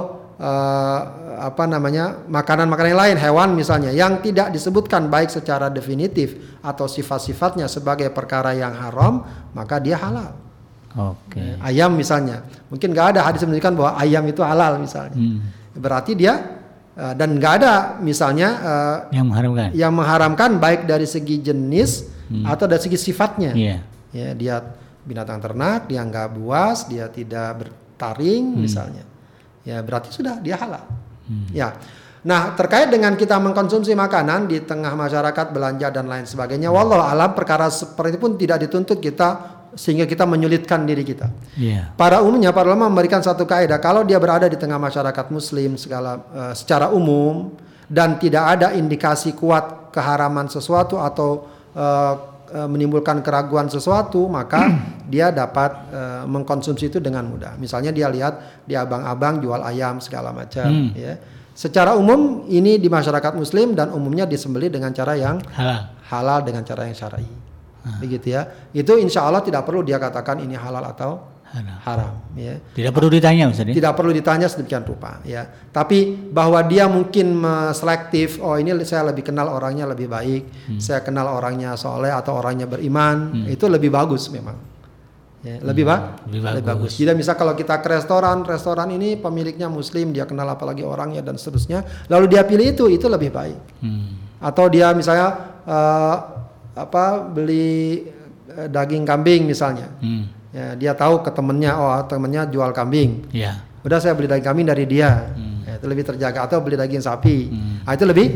uh, apa namanya makanan-makanan yang lain hewan misalnya yang tidak disebutkan baik secara definitif atau sifat-sifatnya sebagai perkara yang haram maka dia halal Oke. Okay. Ayam misalnya, mungkin nggak ada hadis menunjukkan bahwa ayam itu halal misalnya. Hmm. Berarti dia uh, dan nggak ada misalnya uh, yang mengharamkan. Yang mengharamkan baik dari segi jenis hmm. atau dari segi sifatnya. Yeah. Ya, dia binatang ternak, dia nggak buas, dia tidak bertaring hmm. misalnya. Ya, berarti sudah dia halal. Hmm. Ya. Nah, terkait dengan kita mengkonsumsi makanan di tengah masyarakat belanja dan lain sebagainya, wallah alam perkara seperti itu pun tidak dituntut kita sehingga kita menyulitkan diri kita. Yeah. Para umumnya para ulama memberikan satu kaidah kalau dia berada di tengah masyarakat muslim segala uh, secara umum dan tidak ada indikasi kuat keharaman sesuatu atau uh, menimbulkan keraguan sesuatu maka dia dapat uh, mengkonsumsi itu dengan mudah. Misalnya dia lihat di abang-abang jual ayam segala macam hmm. ya. Secara umum ini di masyarakat muslim dan umumnya disembelih dengan cara yang halal, halal dengan cara yang syar'i. Nah. begitu ya itu insya Allah tidak perlu dia katakan ini halal atau haram, haram ya tidak perlu ditanya Ustaz ya? tidak perlu ditanya sedemikian rupa ya tapi bahwa dia mungkin selektif oh ini saya lebih kenal orangnya lebih baik hmm. saya kenal orangnya soleh atau orangnya beriman hmm. itu lebih bagus memang ya, lebih, hmm. lebih bagus. lebih bagus jadi misal kalau kita ke restoran restoran ini pemiliknya muslim dia kenal apalagi orangnya dan seterusnya lalu dia pilih itu itu lebih baik hmm. atau dia misalnya uh, apa beli uh, daging kambing misalnya. Hmm. Ya, dia tahu ke temennya, oh temennya jual kambing. Ya. Udah saya beli daging kambing dari dia. Hmm. Ya, itu lebih terjaga atau beli daging sapi. Hmm. Nah, itu lebih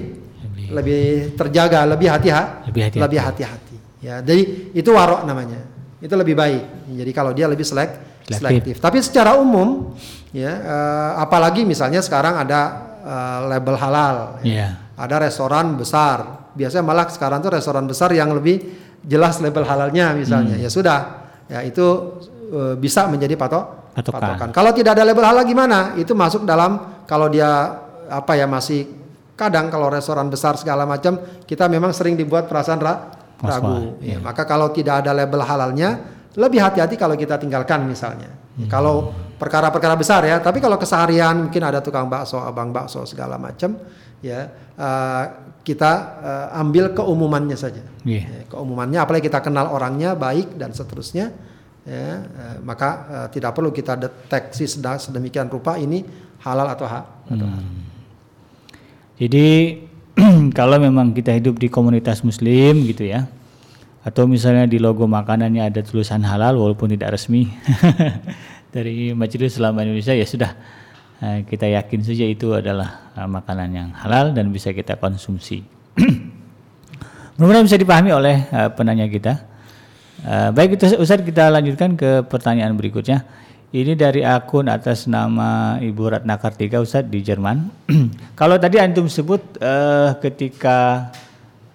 lebih, lebih terjaga, lebih hati-hati. Lebih hati-hati. Lebih hati-hati. Ya, jadi itu warok namanya. Itu lebih baik. Jadi kalau dia lebih selek, selektif. Tapi secara umum ya uh, apalagi misalnya sekarang ada uh, label halal. Ya. Yeah. Ada restoran besar biasanya malah sekarang tuh restoran besar yang lebih jelas label halalnya misalnya, ya sudah, ya itu eh, bisa menjadi patok Patokan. Kalau tidak ada label halal gimana? Itu masuk dalam kalau dia apa ya masih kadang kalau restoran besar segala macam kita memang sering dibuat perasaan ra- ragu. Ya, Maka kalau tidak ada label halalnya lebih hati-hati kalau kita tinggalkan misalnya. Ya, Kalau perkara-perkara besar ya, tapi kalau keseharian mungkin ada tukang bakso, abang bakso segala macam ya eh, kita eh, ambil keumumannya saja. Iya. Ya, keumumannya apalagi kita kenal orangnya baik dan seterusnya ya eh, maka eh, tidak perlu kita deteksi sedemikian rupa ini halal atau ha atau haram. Jadi kalau memang kita hidup di komunitas muslim gitu ya. Atau misalnya di logo makanannya ada tulisan halal walaupun tidak resmi dari Majelis Ulama Indonesia ya sudah kita yakin saja itu adalah eh, makanan yang halal dan bisa kita konsumsi. Mudah-mudahan bisa dipahami oleh eh, penanya kita. Eh, baik itu Ustaz kita lanjutkan ke pertanyaan berikutnya. Ini dari akun atas nama Ibu Ratna Kartika Ustaz di Jerman. Kalau tadi antum sebut eh, ketika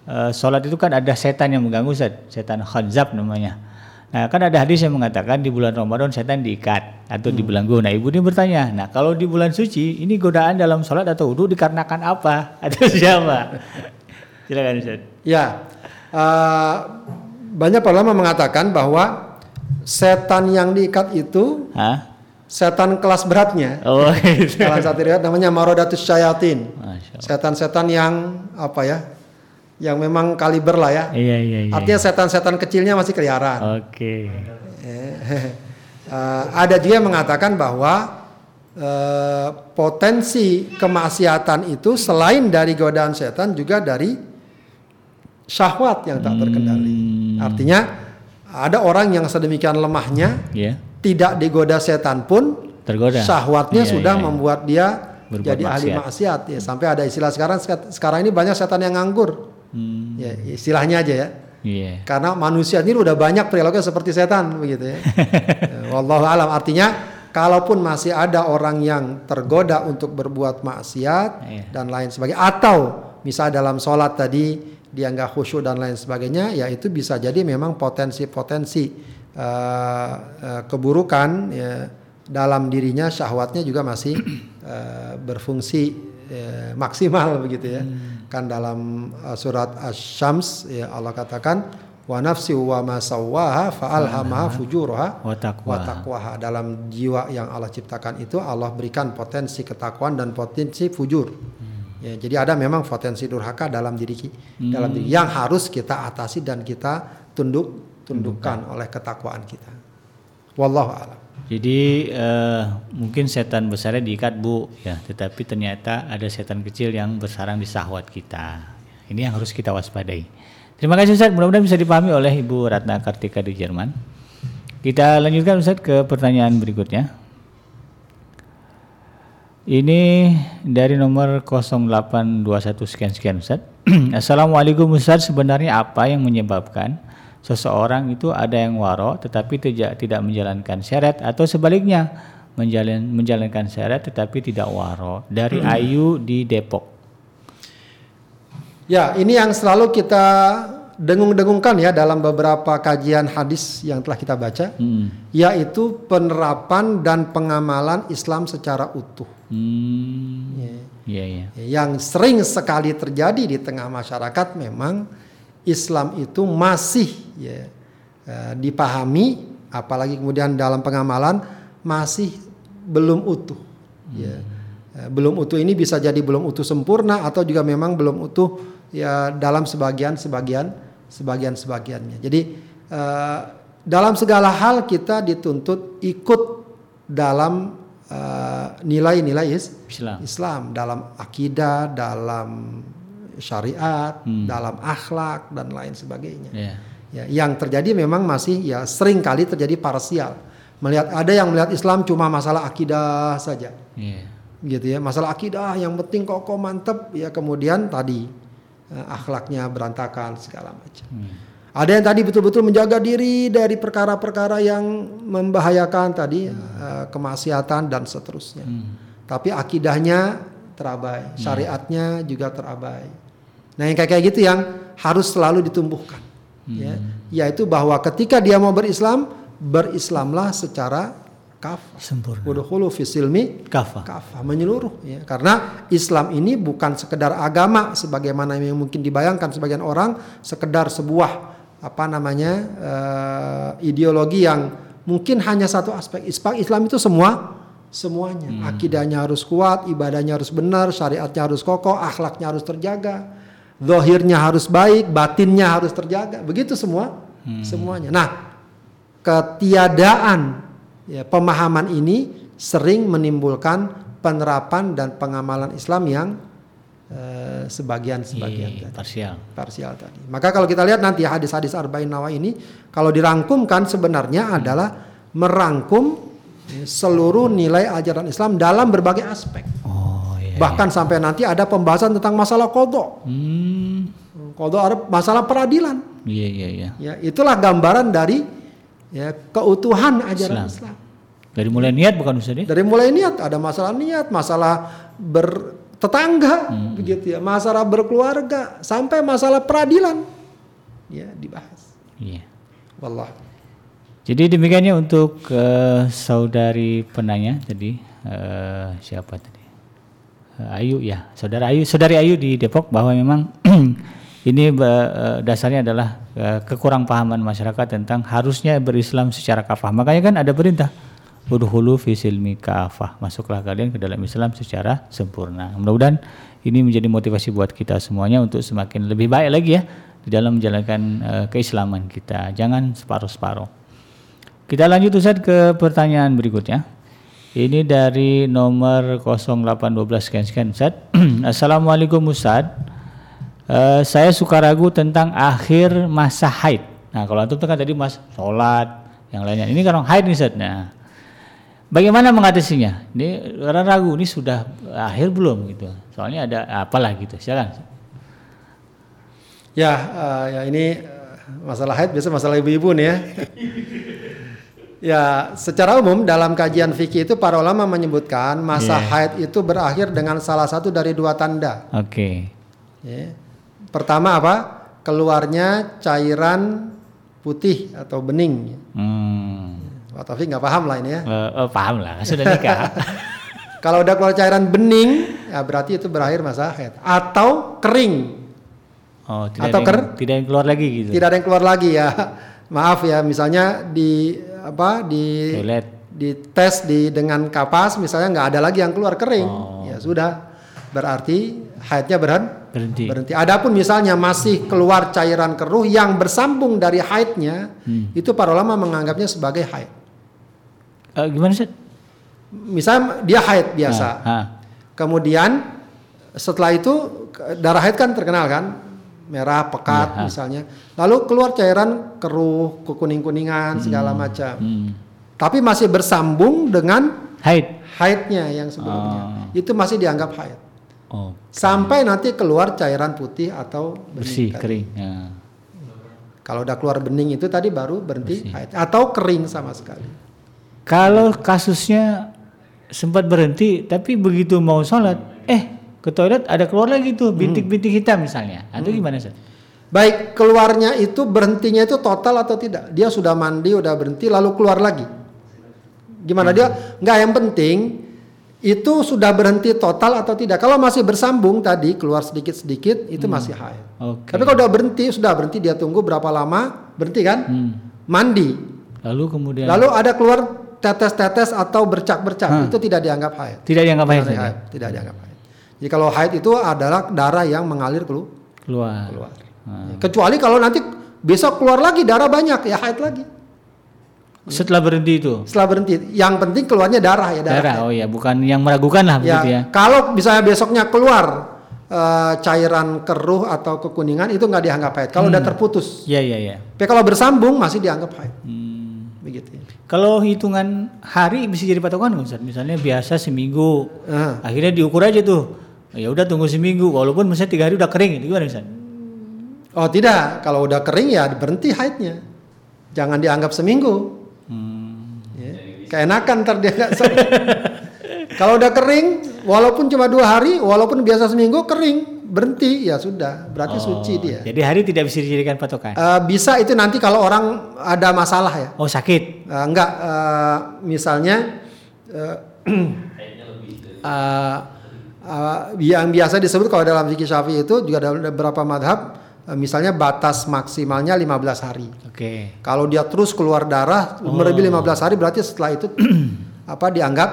eh, sholat itu kan ada setan yang mengganggu Ustaz, setan khadzab namanya. Nah kan ada hadis yang mengatakan di bulan Ramadan setan diikat atau dibelenggu. Nah ibu ini bertanya, nah kalau di bulan suci ini godaan dalam sholat atau wudhu dikarenakan apa atau siapa? Silakan Ustaz. Ya, eh, banyak ulama mengatakan bahwa setan yang diikat itu Hah? setan kelas beratnya. Oh itu. Salah satu riwayat namanya marodatus syayatin. Setan-setan yang apa ya? Yang memang kaliber lah ya. Iya iya iya. Artinya setan-setan kecilnya masih keliaran. Oke. Eh, ada juga yang mengatakan bahwa eh, potensi kemaksiatan itu selain dari godaan setan juga dari syahwat yang tak terkendali. Artinya ada orang yang sedemikian lemahnya Ya. tidak digoda setan pun Tergoda. syahwatnya Iya, sudah iya, iya. membuat dia Berbuat jadi ahli maksiat. maksiat ya sampai ada istilah sekarang sekarang ini banyak setan yang nganggur Hmm. ya istilahnya aja ya Iya. karena manusia ini udah banyak perilaku seperti setan begitu ya. Ya, Wallahu alam artinya kalaupun masih ada orang yang tergoda untuk berbuat maksiat Iya. dan lain sebagainya atau misal dalam sholat tadi dia nggak khusyuk dan lain sebagainya ya itu bisa jadi memang potensi-potensi eh, eh, keburukan ya, dalam dirinya syahwatnya juga masih eh, berfungsi eh, maksimal begitu ya kan dalam eh, surat asy-syams ya Allah katakan wa nafsi wa ma sawwaha fa alhamaha fujuraha Wa taqwaha. wa taqwaha dalam jiwa yang Allah ciptakan itu Allah berikan potensi ketakwaan dan potensi fujur. Ya, jadi ada memang potensi durhaka dalam diri ki- dalam diri yang harus kita atasi dan kita tunduk tundukkan oleh ketakwaan kita. Wallahu a'lam. Jadi eh, mungkin setan besarnya diikat bu, ya, tetapi ternyata ada setan kecil yang bersarang di sahwat kita. Ini yang harus kita waspadai. Terima kasih Ustaz, mudah-mudahan bisa dipahami oleh Ibu Ratna Kartika di Jerman. Kita lanjutkan Ustaz ke pertanyaan berikutnya. Ini dari nomor 0821 sekian sekian Ustaz. Assalamualaikum Ustaz, sebenarnya apa yang menyebabkan seseorang itu ada yang waro tetapi tidak tidak menjalankan syariat atau sebaliknya menjalan menjalankan syariat tetapi tidak waro dari Ayu di Depok. Ya, ini yang selalu kita dengung-dengungkan ya dalam beberapa kajian hadis yang telah kita baca, Hmm. yaitu penerapan dan pengamalan Islam secara utuh. Hmm. Ya. Iya iya. Yang sering sekali terjadi di tengah masyarakat memang Islam itu masih ya, eh, dipahami, apalagi kemudian dalam pengamalan masih belum utuh. Ya. Eh, belum utuh ini bisa jadi belum utuh sempurna atau juga memang belum utuh ya dalam sebagian sebagian sebagian sebagiannya. Jadi eh, dalam segala hal kita dituntut ikut dalam eh, nilai-nilai is- Islam. Islam dalam akidah, dalam syariat, dalam akhlak dan lain sebagainya. Iya. Ya, yang terjadi memang masih ya sering kali terjadi parsial. Melihat ada yang melihat Islam cuma masalah akidah saja. Iya. Gitu ya, masalah akidah yang penting kokoh mantep ya kemudian tadi eh, akhlaknya berantakan segala macam. Ada yang tadi betul-betul menjaga diri dari perkara-perkara yang membahayakan tadi eh, kemaksiatan dan seterusnya. Tapi akidahnya terabai, syariatnya juga terabai. Nah yang kayak gitu yang harus selalu ditumbuhkan. Ya. yaitu bahwa ketika dia mau berislam, berislamlah secara kafah. Sempurna. Udkhulu fi silmi Kafah. kafah menyeluruh ya. Karena Islam ini bukan sekedar agama sebagaimana yang mungkin dibayangkan sebagian orang sekedar sebuah apa namanya eh, ideologi yang mungkin hanya satu aspek. Islam itu semua semuanya. Akidahnya harus kuat, ibadahnya harus benar, syariatnya harus kokoh, akhlaknya harus terjaga, zahirnya harus baik, batinnya harus terjaga. Begitu semua semuanya. Nah, ketiadaan ya, pemahaman ini sering menimbulkan penerapan dan pengamalan Islam yang eh, sebagian-sebagian Iya, tadi parsial. parsial tadi. Maka kalau kita lihat nanti hadis-hadis arba'in nawa ini kalau dirangkumkan sebenarnya adalah merangkum seluruh nilai ajaran Islam dalam berbagai aspek. Oh iya. Bahkan sampai nanti ada pembahasan tentang masalah kodok. Hmm. Kodok ada masalah peradilan. Iya iya iya. Ya, itulah gambaran dari ya, keutuhan ajaran Islam. Islam. Dari mulai niat bukan Ustaz ya? Dari mulai niat ada masalah niat, masalah bertetangga, begitu ya, masalah berkeluarga, sampai masalah peradilan, ya dibahas. Iya. Wallah. Jadi demikiannya untuk eh, saudari penanya tadi eh, siapa tadi? Eh, Ayu ya, saudara Ayu, saudari Ayu di Depok bahwa memang ini eh, dasarnya adalah eh, kekurang pahaman masyarakat tentang harusnya berislam secara kafah. Makanya kan ada perintah udhulu fi silmi kafah. Masuklah kalian ke dalam Islam secara sempurna. Mudah-mudahan ini menjadi motivasi buat kita semuanya untuk semakin lebih baik lagi ya di dalam menjalankan eh, keislaman kita. Jangan separuh-separuh. Kita lanjut Ustaz ke pertanyaan berikutnya. Ini dari nomor 0812 sekian sekian Ustaz. Assalamualaikum Ustaz. Eh, saya suka ragu tentang akhir masa haid. Nah kalau antum kan tadi mas sholat yang lainnya. Ini kan haid nih Ustaz. Nah, bagaimana mengatasinya? Ini orang ragu ini sudah akhir belum gitu. Soalnya ada apalah gitu. Silakan. Ya, eh, ya ini eh, masalah haid biasa masalah ibu-ibu nih ya. ya, secara umum dalam kajian fikih itu para ulama menyebutkan masa Iya. haid itu berakhir dengan salah satu dari dua tanda. Oke. Ya. Pertama apa? Keluarnya cairan putih atau bening. Hmm. Pak Taufik nggak paham lah ini ya. Eh, eh, paham lah, sudah nikah. Kalau udah keluar cairan bening, ya berarti itu berakhir masa haid. Atau kering, Oh, tidak Atau ada yang, tidak yang keluar lagi gitu. tidak ada yang keluar lagi ya. Maaf ya, misalnya di apa di Toilet. di tes di dengan kapas misalnya nggak ada lagi yang keluar kering, Oh. ya sudah berarti haidnya berhenti. Berhenti. Berhenti. Adapun misalnya masih keluar cairan keruh yang bersambung dari haidnya, Hmm. itu para ulama menganggapnya sebagai haid. Eh, gimana sih? Misalnya dia haid biasa, Ah, kemudian setelah itu darah haid kan terkenal kan, merah pekat ah. misalnya, lalu keluar cairan keruh, kekuning-kuningan segala macam, hmm. tapi masih bersambung dengan Haid. haidnya yang sebelumnya, Ah. itu masih dianggap haid. Oh, Sampai nanti keluar cairan putih atau bersih, bening. tadi. kering. Ya. Kalau udah keluar bening itu tadi baru berhenti haid atau kering sama sekali. Kalau kasusnya sempat berhenti, tapi begitu mau sholat, eh ke toilet ada keluar lagi tuh bintik-bintik hitam misalnya. Itu gimana sih? Baik keluarnya itu berhentinya itu total atau tidak? Dia sudah mandi, udah berhenti, lalu keluar lagi. Gimana dia? Nggak yang penting itu sudah berhenti total atau tidak. Kalau masih bersambung tadi keluar sedikit-sedikit itu masih haid. Oke. Tapi kalau udah berhenti, sudah berhenti dia tunggu berapa lama? Berhenti kan? Hmm. Mandi. Lalu kemudian Lalu ada keluar tetes-tetes atau bercak-bercak, itu tidak dianggap haid. tidak dianggap haid. Tidak, saja? haid, tidak dianggap haid. Jadi kalau haid itu adalah darah yang mengalir kelu- Keluar. keluar. Ah. Kecuali kalau nanti besok keluar lagi darah banyak ya haid lagi. Setelah berhenti itu Setelah berhenti, yang penting keluarnya darah ya darah. darah. Oh ya, bukan yang meragukan lah Ya, ya. kalau misalnya besoknya keluar eh, cairan keruh atau kekuningan itu nggak dianggap haid. Kalau udah terputus. Iya iya iya. Tapi kalau bersambung masih dianggap haid. Hmm. Begitu. ya. Kalau hitungan hari bisa jadi patokan nggak Ustaz? Misalnya biasa seminggu, Nah, akhirnya diukur aja tuh. Ya udah tunggu seminggu, walaupun misalnya tiga hari udah kering, itu gimana Ustaz? Oh tidak, kalau udah kering ya berhenti haidnya. Jangan dianggap seminggu. Hmm. Ya. Keenakan ntar dia nggak. Kalau udah kering walaupun cuma dua hari, walaupun biasa seminggu kering, berhenti ya sudah, berarti suci dia. Jadi hari tidak bisa dijadikan patokan. Eh, bisa itu nanti kalau orang ada masalah ya. Oh sakit. Eh, enggak, eh, misalnya eh, eh, eh, yang biasa disebut kalau dalam fikih syafi'i itu juga ada beberapa madhab, eh, misalnya batas maksimalnya 15 hari. Oke. Kalau dia terus keluar darah melebihi 15 hari berarti setelah itu apa dianggap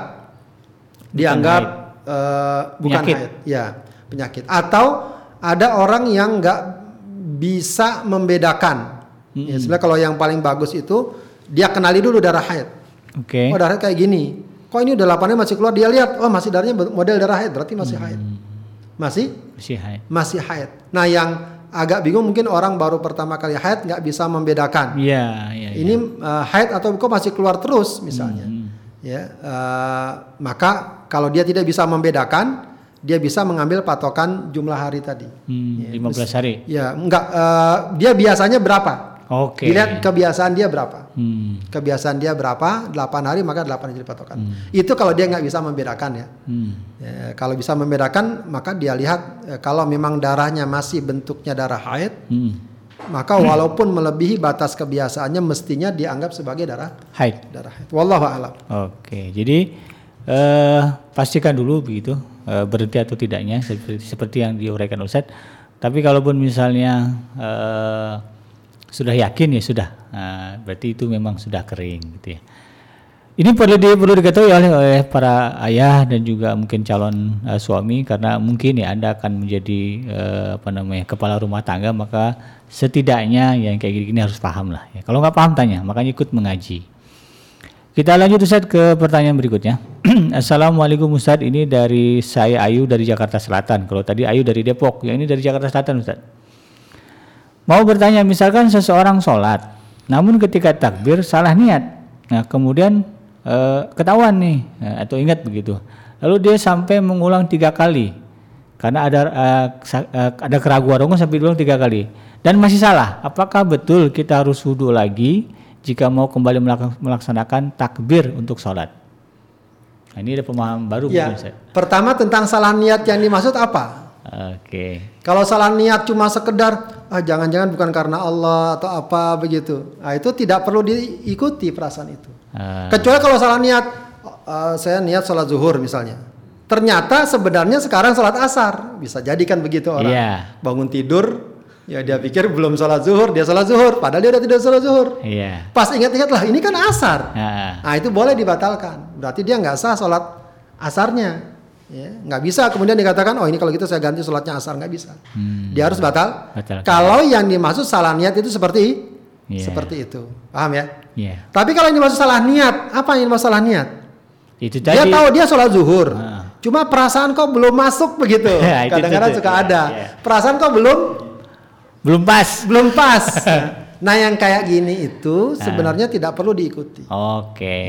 dianggap eh, bukan Penyakit. haid, ya penyakit. Atau ada orang yang nggak bisa membedakan. Ya, sebenarnya kalau yang paling bagus itu dia kenali dulu darah haid. Oke. Oh darah kayak gini. Kok ini udah lapannya masih keluar? Dia lihat, oh masih darahnya model darah haid, berarti masih haid. Masih Masih haid. masih haid. Nah yang agak bingung mungkin orang baru pertama kali haid nggak bisa membedakan. Iya, iya. iya. Ini uh, haid atau kok masih keluar terus misalnya. Hmm. Ya, uh, maka kalau dia tidak bisa membedakan, dia bisa mengambil patokan jumlah hari tadi. Hmm, Ya, 15 hari. Ya, enggak uh, dia biasanya berapa? Oke. Dilihat kebiasaan dia berapa. Hmm. Kebiasaan dia berapa? 8 hari maka 8 jadi patokan. Itu kalau dia nggak bisa membedakan ya. Hmm. Ya, kalau bisa membedakan maka dia lihat eh, kalau memang darahnya masih bentuknya darah haid Hmm. maka walaupun melebihi batas kebiasaannya mestinya dianggap sebagai darah Haid. darah haid. Wallahu a'lam. Oke. Jadi eh, pastikan dulu begitu eh, berhenti atau tidaknya seperti, seperti yang diuraikan Ustadz. Tapi kalaupun misalnya eh, sudah yakin ya sudah, Nah, berarti itu memang sudah kering gitu ya. Ini perlu di, perlu diketahui oleh, oleh para ayah dan juga mungkin calon eh, suami karena mungkin ya Anda akan menjadi eh, apa namanya kepala rumah tangga maka setidaknya yang kayak gini, harus paham lah ya. Kalau nggak paham tanya, makanya ikut mengaji. Kita lanjut Ustaz ke pertanyaan berikutnya. Assalamualaikum Ustaz, ini dari saya Ayu dari Jakarta Selatan. Kalau tadi Ayu dari Depok, yang ini dari Jakarta Selatan Ustaz. Mau bertanya, misalkan seseorang sholat, namun ketika takbir salah niat. Nah kemudian eh, ketahuan nih, eh, atau ingat begitu. Lalu dia sampai mengulang tiga kali. Karena ada sa- eh, ada keraguan orang sampai diulang tiga kali. Dan masih salah, apakah betul kita harus wudhu lagi jika mau kembali melak- melaksanakan takbir untuk sholat? Nah, ini ada pemahaman baru Ya, pertama tentang salah niat yang dimaksud apa? Oke. Kalau salah niat cuma sekedar ah jangan-jangan bukan karena Allah atau apa begitu. Nah, itu tidak perlu diikuti perasaan itu. Eh, Kecuali kalau salah niat eh, saya niat sholat zuhur misalnya. Ternyata sebenarnya sekarang sholat asar. Bisa jadi kan begitu orang. Iya. Bangun tidur ya dia pikir belum sholat zuhur, dia sholat zuhur padahal dia udah tidak sholat zuhur. iya. Pas ingat-ingat lah ini kan asar. Ah, Nah itu boleh dibatalkan. Berarti dia nggak sah sholat asarnya. Ya, nggak bisa kemudian dikatakan oh ini kalau gitu saya ganti sholatnya asar nggak bisa. Hmm. Dia harus batal. Batalkan. Kalau yang dimaksud salah niat itu seperti Iya. seperti itu, paham ya? Iya. Tapi kalau yang dimaksud salah niat, apa yang dimaksud salah niat? Itu Dia tadi. tahu dia sholat zuhur, Ah. cuma perasaan kok belum masuk begitu. Ya, Kadang-kadang suka iya, ada. iya. Perasaan kok belum belum pas. belum pas. nah yang kayak gini itu Ah. sebenarnya tidak perlu diikuti. Oke.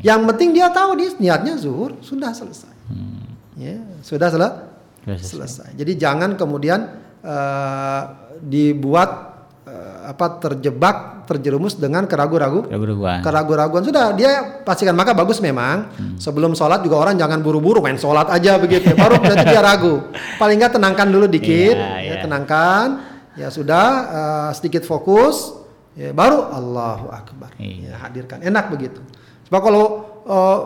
Yang penting dia tahu dia niatnya zuhur sudah selesai. Hmm. Ya, sudah sele- Terus, selesai. Jadi jangan kemudian eh, dibuat eh, apa terjebak, terjerumus dengan keraguan-ragu Keraguan. keraguan-raguan sudah dia pastikan. Maka bagus memang. Hmm. sebelum sholat juga orang jangan buru-buru main sholat aja begitu. Baru berarti dia ragu. Paling nggak tenangkan dulu dikit. Iya, ya, iya. tenangkan. Ya sudah eh, sedikit fokus. Ya, baru Allahu Akbar. Iya. ya, hadirkan. Enak begitu. Sebab kalau eh,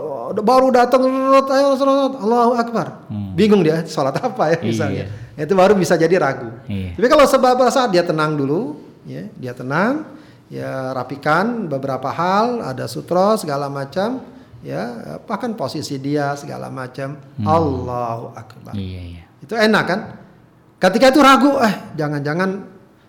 baru datang Allahu Akbar bingung dia sholat apa ya misalnya itu baru bisa jadi ragu Hmm. Iya. tapi kalau sebab saat dia tenang dulu, ya, dia tenang, ya rapikan beberapa hal, ada sutro segala macam, ya bahkan posisi dia segala macam. Allahu akbar. Iya, iya. Itu enak kan? Ketika itu ragu, eh jangan-jangan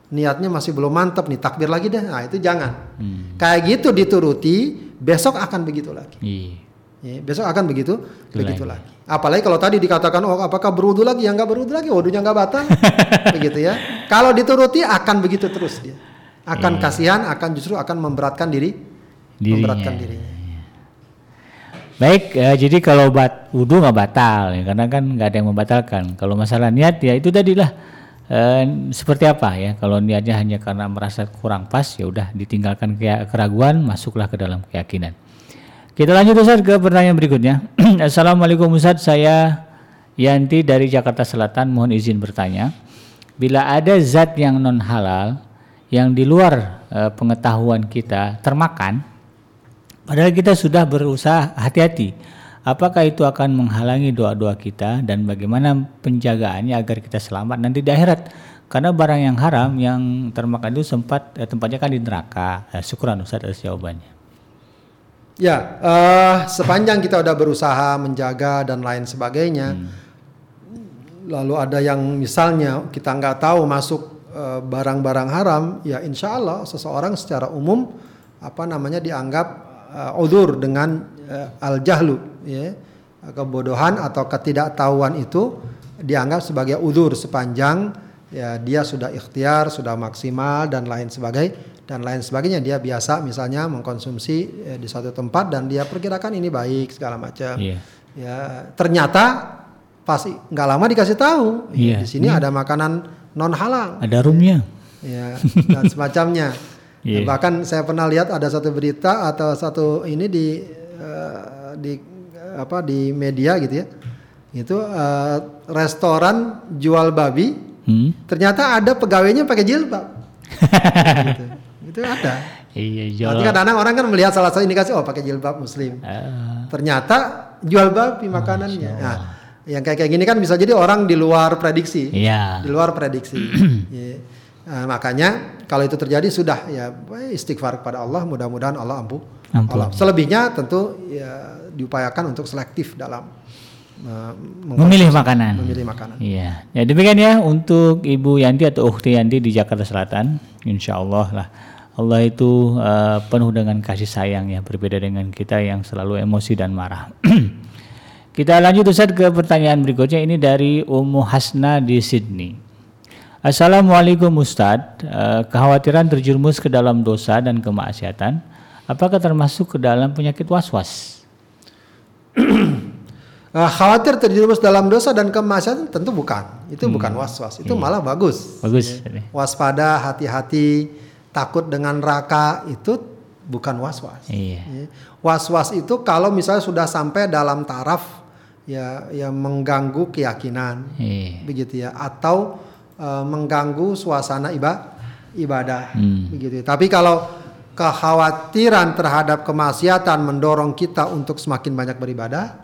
niatnya masih belum mantap nih takbir lagi deh. Nah itu jangan. Hmm. Kayak gitu dituruti, besok akan begitu lagi. Iya. Ya, besok akan begitu, Itu begitu lagi. lagi. Apalagi kalau tadi dikatakan, oh apakah berwudu lagi? Yang nggak berwudu lagi, wudunya nggak batal, begitu ya. Kalau dituruti akan begitu terus dia. Akan kasihan, akan justru akan memberatkan diri, Dirinya. memberatkan dirinya. Baik, eh, jadi kalau bat wudhu nggak batal, ya, karena kan nggak ada yang membatalkan. Kalau masalah niat ya itu tadilah eh, seperti apa ya? Kalau niatnya hanya karena merasa kurang pas, ya udah ditinggalkan keraguan, masuklah ke dalam keyakinan. Kita lanjut Ustaz ke pertanyaan berikutnya. Assalamualaikum Ustaz, saya Yanti dari Jakarta Selatan mohon izin bertanya, bila ada zat yang non halal yang di luar uh, pengetahuan kita termakan, padahal kita sudah berusaha hati-hati, apakah itu akan menghalangi doa-doa kita dan bagaimana penjagaannya agar kita selamat nanti di akhirat? Karena barang yang haram yang termakan itu sempat eh, tempatnya kan di neraka. Eh, syukuran Ustaz atas jawabannya. Ya, uh, sepanjang kita udah berusaha menjaga dan lain sebagainya, hmm. lalu ada yang misalnya kita nggak tahu masuk barang-barang uh, haram, ya insya Allah seseorang secara umum apa namanya dianggap uh, udur dengan uh, al jahlu, ya kebodohan atau ketidaktahuan itu dianggap sebagai udur sepanjang ya dia sudah ikhtiar, sudah maksimal dan lain sebagainya dan lain sebagainya dia biasa misalnya mengkonsumsi eh, di suatu tempat dan dia perkirakan ini baik segala macam yeah. ya ternyata pasti nggak lama dikasih tahu yeah. di sini yeah. ada makanan non halal ada rumnya ya dan semacamnya yeah. bahkan saya pernah lihat ada satu berita atau satu ini di uh, di apa di media gitu ya itu uh, restoran jual babi hmm? ternyata ada pegawainya pakai jilbab gitu. Itu ada. Iya, jual. Nanti kadang-kadang orang kan melihat salah satu indikasi oh pakai jilbab muslim. Uh. Ternyata jual babi makanannya. Nah, yang kayak kayak gini kan bisa jadi orang di luar prediksi. Iya. Di luar prediksi. ya. Nah, makanya kalau itu terjadi sudah ya istighfar kepada Allah, mudah-mudahan Allah ampuh. Allah. Selebihnya tentu ya diupayakan untuk selektif dalam uh, memilih makanan. Memilih makanan. Iya. Ya demikian ya untuk Ibu Yanti atau Ukti Yanti di Jakarta Selatan. Insya Allah lah Allah itu uh, penuh dengan kasih sayang ya, berbeda dengan kita yang selalu emosi dan marah. kita lanjut Ustaz ke pertanyaan berikutnya ini dari Ummu Hasna di Sydney. Assalamualaikum Ustadz, uh, kekhawatiran terjerumus ke dalam dosa dan kemaksiatan, apakah termasuk ke dalam penyakit was-was? Uh, khawatir terjerumus dalam dosa dan kemaksiatan tentu bukan. Itu hmm. bukan was-was. Itu hmm. malah bagus. Bagus. Ya. Waspada, hati-hati, takut dengan neraka itu bukan was-was. Iya. Ya. Was-was itu kalau misalnya sudah sampai dalam taraf ya yang mengganggu keyakinan, iya. begitu ya, atau uh, mengganggu suasana iba, ibadah, hmm. begitu. Tapi kalau kekhawatiran terhadap kemaksiatan mendorong kita untuk semakin banyak beribadah,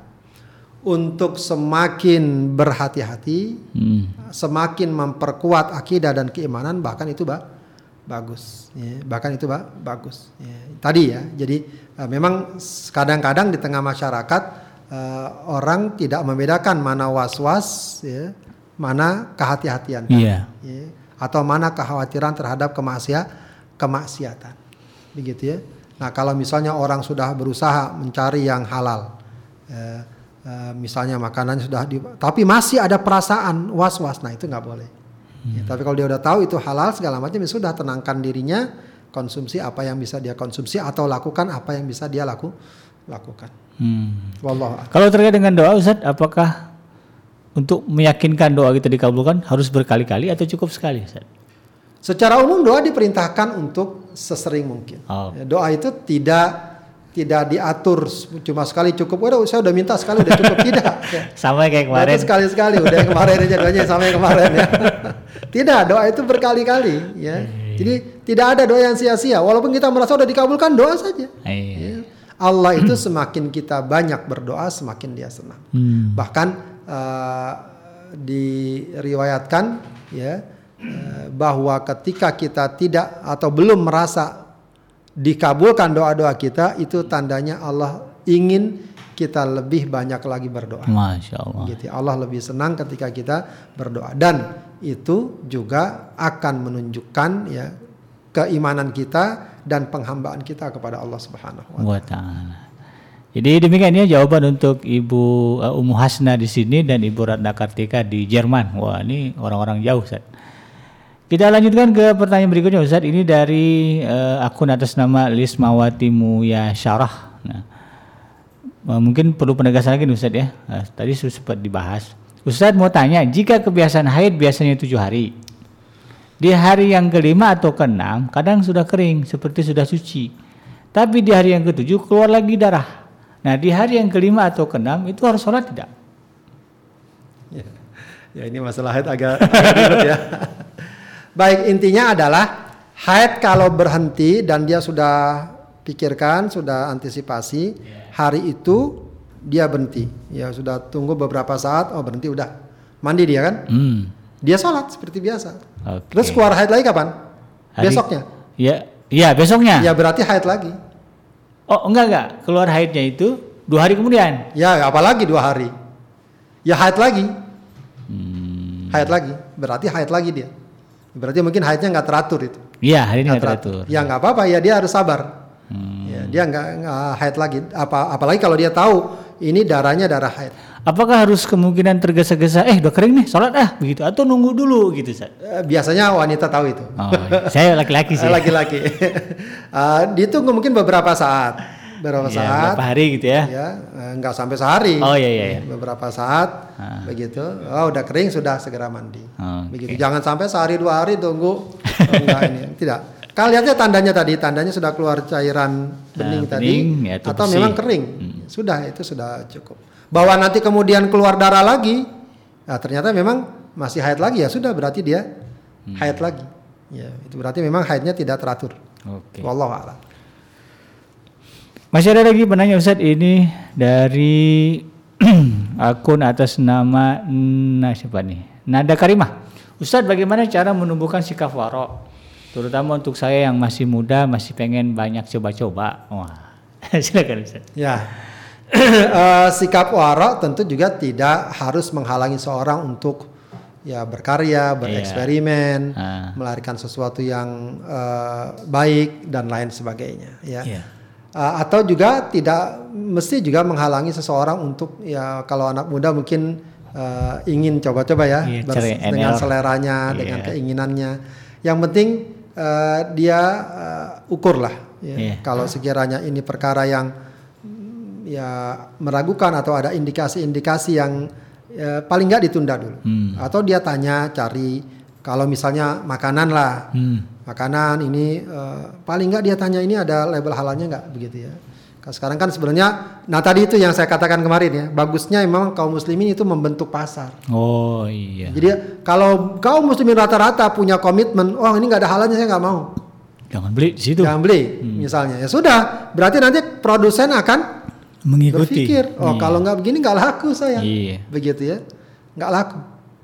untuk semakin berhati-hati, hmm. semakin memperkuat akidah dan keimanan, bahkan itu bah bagus ya. bahkan itu bah, bagus ya. tadi ya jadi uh, memang kadang-kadang di tengah masyarakat uh, orang tidak membedakan mana was-was ya mana kehati-hatian yeah. ya. atau mana kekhawatiran terhadap kemaksiat kemaksiatan begitu ya nah kalau misalnya orang sudah berusaha mencari yang halal uh, uh, misalnya makanan sudah di, tapi masih ada perasaan was-was nah itu nggak boleh Ya, tapi kalau dia udah tahu itu halal segala macam ya sudah tenangkan dirinya konsumsi apa yang bisa dia konsumsi atau lakukan apa yang bisa dia laku lakukan. Hmm. Wallah. Kalau terkait dengan doa Ustaz, apakah untuk meyakinkan doa kita dikabulkan harus berkali-kali atau cukup sekali Ustaz? Secara umum doa diperintahkan untuk sesering mungkin. Oh. Ya, doa itu tidak tidak diatur cuma sekali cukup udah saya udah minta sekali udah cukup tidak ya. sama kayak kemarin sekali sekali udah kemarin aja doanya sama yang kemarin ya tidak doa itu berkali-kali ya iya. jadi tidak ada doa yang sia-sia walaupun kita merasa udah dikabulkan doa saja iya. ya. Allah itu semakin kita banyak berdoa semakin dia senang hmm. bahkan uh, diriwayatkan ya uh, bahwa ketika kita tidak atau belum merasa dikabulkan doa-doa kita itu tandanya Allah ingin kita lebih banyak lagi berdoa. Masya Allah. Gitu. Allah lebih senang ketika kita berdoa dan itu juga akan menunjukkan ya keimanan kita dan penghambaan kita kepada Allah Subhanahu wa taala. Jadi demikian ya jawaban untuk Ibu uh, Ummu Hasna di sini dan Ibu Ratna Kartika di Jerman. Wah, ini orang-orang jauh, Ustaz. Kita lanjutkan ke pertanyaan berikutnya Ustaz. Ini dari uh, akun atas nama Lismawati Muya Syarah. Nah, uh, mungkin perlu penegasan lagi nih Ustaz ya. Uh, tadi sempat dibahas. Ustaz mau tanya, jika kebiasaan haid biasanya tujuh hari, di hari yang kelima atau keenam kadang sudah kering seperti sudah suci. Tapi di hari yang ketujuh keluar lagi darah. Nah di hari yang kelima atau keenam itu harus sholat tidak? Ya, ya ini masalah haid agak, agak ribet ya. Baik, intinya adalah haid kalau berhenti dan dia sudah pikirkan, sudah antisipasi, hari itu dia berhenti. Ya sudah tunggu beberapa saat, oh berhenti udah. Mandi dia kan? Hmm. Dia sholat seperti biasa. Oke. Terus keluar haid lagi kapan? Hari- Besoknya. Ya, ya besoknya. Ya berarti haid lagi. Oh enggak enggak, keluar haidnya itu dua hari kemudian. Ya apalagi dua hari. Ya haid lagi. Hmm. Haid lagi. Berarti haid lagi dia. Berarti mungkin haidnya nggak teratur itu. Iya, hari ini Nggak nggak teratur. Ya nggak apa-apa ya dia harus sabar. Hmm. Ya, dia nggak haid lagi. Apa apalagi kalau dia tahu ini darahnya darah haid. Apakah harus kemungkinan tergesa-gesa? Eh, udah kering nih, sholat ah, begitu? Atau nunggu dulu gitu, Ustaz? Eh, Biasanya wanita tahu itu. Oh, iya. saya laki-laki sih. Laki-laki. Eh, ditunggu mungkin beberapa saat. Beberapa Ya, saat. berapa hari gitu ya? Ya, nggak sampai sehari. Oh, iya, iya, iya. Beberapa saat, Ah. begitu. Oh, udah kering sudah segera mandi. Oke. Begitu. Jangan sampai sehari dua hari tunggu. Oh, enggak ini, tidak. Kalian lihatnya tandanya tadi, tandanya sudah keluar cairan bening Nah, tadi, bening, ya, itu atau bersih. memang kering. Sudah, itu sudah cukup. Bahwa nanti kemudian keluar darah lagi, nah, ternyata memang masih haid lagi ya sudah berarti dia Hmm. haid lagi. Ya, itu berarti memang haidnya tidak teratur. Oke. Wallahu a'lam. Masih ada lagi penanya Ustadz ini dari akun atas nama nah siapa nih? Nada Karimah. Ustadz bagaimana cara menumbuhkan sikap warok? Terutama untuk saya yang masih muda, masih pengen banyak coba-coba. Wah, silakan Ustadz. Ya, Eh, sikap warok tentu juga tidak harus menghalangi seorang untuk ya berkarya, bereksperimen, Ah. melahirkan sesuatu yang eh, baik dan lain sebagainya. Ya. Iya. Eh, atau juga tidak mesti juga menghalangi seseorang untuk ya kalau anak muda mungkin eh, ingin coba-coba ya Iya, bers- cari dengan seleranya, Iya. dengan keinginannya. Yang penting eh, dia eh, ukur lah. ya. Iya. Kalau sekiranya ini perkara yang ya meragukan atau ada indikasi-indikasi yang ya, paling nggak ditunda dulu. Hmm. Atau dia tanya cari kalau misalnya makanan lah, Hmm. makanan ini eh, paling nggak dia tanya ini ada label halalnya nggak begitu ya. Sekarang kan sebenarnya, nah tadi itu yang saya katakan kemarin ya, bagusnya memang kaum muslimin itu membentuk pasar. Oh iya. Jadi kalau kaum muslimin rata-rata punya komitmen, oh ini nggak ada halalnya saya nggak mau, Jangan beli di situ. jangan beli misalnya. Ya sudah, berarti nanti produsen akan Mengikuti. berpikir, oh Iya. kalau nggak begini nggak laku saya, Iya. begitu ya, nggak laku.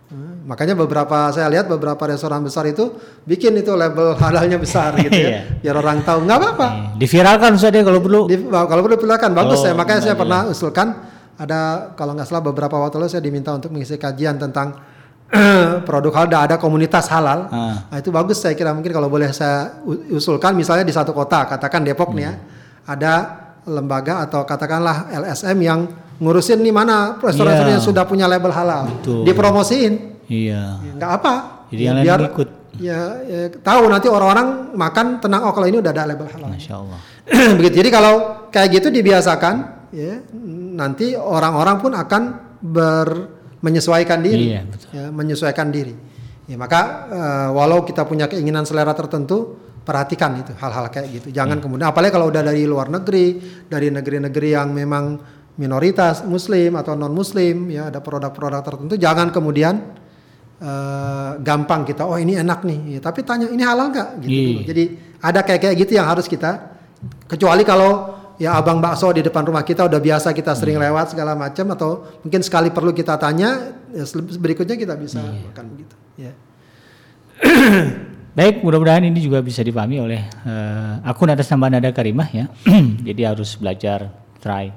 Hmm, Makanya beberapa saya lihat beberapa restoran besar itu bikin itu label halalnya besar gitu Iya. ya, biar orang tahu nggak apa-apa. Eh, Diviralkan Ustadz ya kalau perlu. Di, kalau perlu silakan bagus Oh, saya makanya saya bagus. pernah usulkan ada kalau nggak salah beberapa waktu lalu saya diminta untuk mengisi kajian tentang produk halal ada, komunitas halal Ah. Nah, itu bagus saya kira mungkin kalau boleh saya usulkan misalnya di satu kota katakan Depok nih ya Hmm. ada lembaga atau katakanlah LSM yang ngurusin nih mana restoran Iya. yang sudah punya label halal Betul. dipromosiin Iya. Ya, nggak apa Jadi Ya, biar ikut. ya, ya, tahu nanti orang-orang makan tenang oh kalau ini udah ada label halal Masya Allah. begitu. Jadi kalau kayak gitu dibiasakan, ya nanti orang-orang pun akan ber menyesuaikan diri, Iya, betul. ya, menyesuaikan diri. Ya maka eh, walau kita punya keinginan selera tertentu, perhatikan itu hal-hal kayak gitu. Jangan kemudian, apalagi kalau udah dari luar negeri, dari negeri-negeri yang memang minoritas Muslim atau non Muslim, ya ada produk-produk tertentu, jangan kemudian eh, gampang kita, oh ini enak nih, Ya, tapi tanya ini halal nggak? Gitu Iya. dulu. Jadi ada kayak kayak gitu yang harus kita kecuali kalau ya abang bakso di depan rumah kita udah biasa kita sering lewat segala macam atau mungkin sekali perlu kita tanya ya berikutnya kita bisa makan begitu ya Baik, mudah-mudahan ini juga bisa dipahami oleh eh, akun atas nama Nada Karimah ya. Jadi harus belajar, try.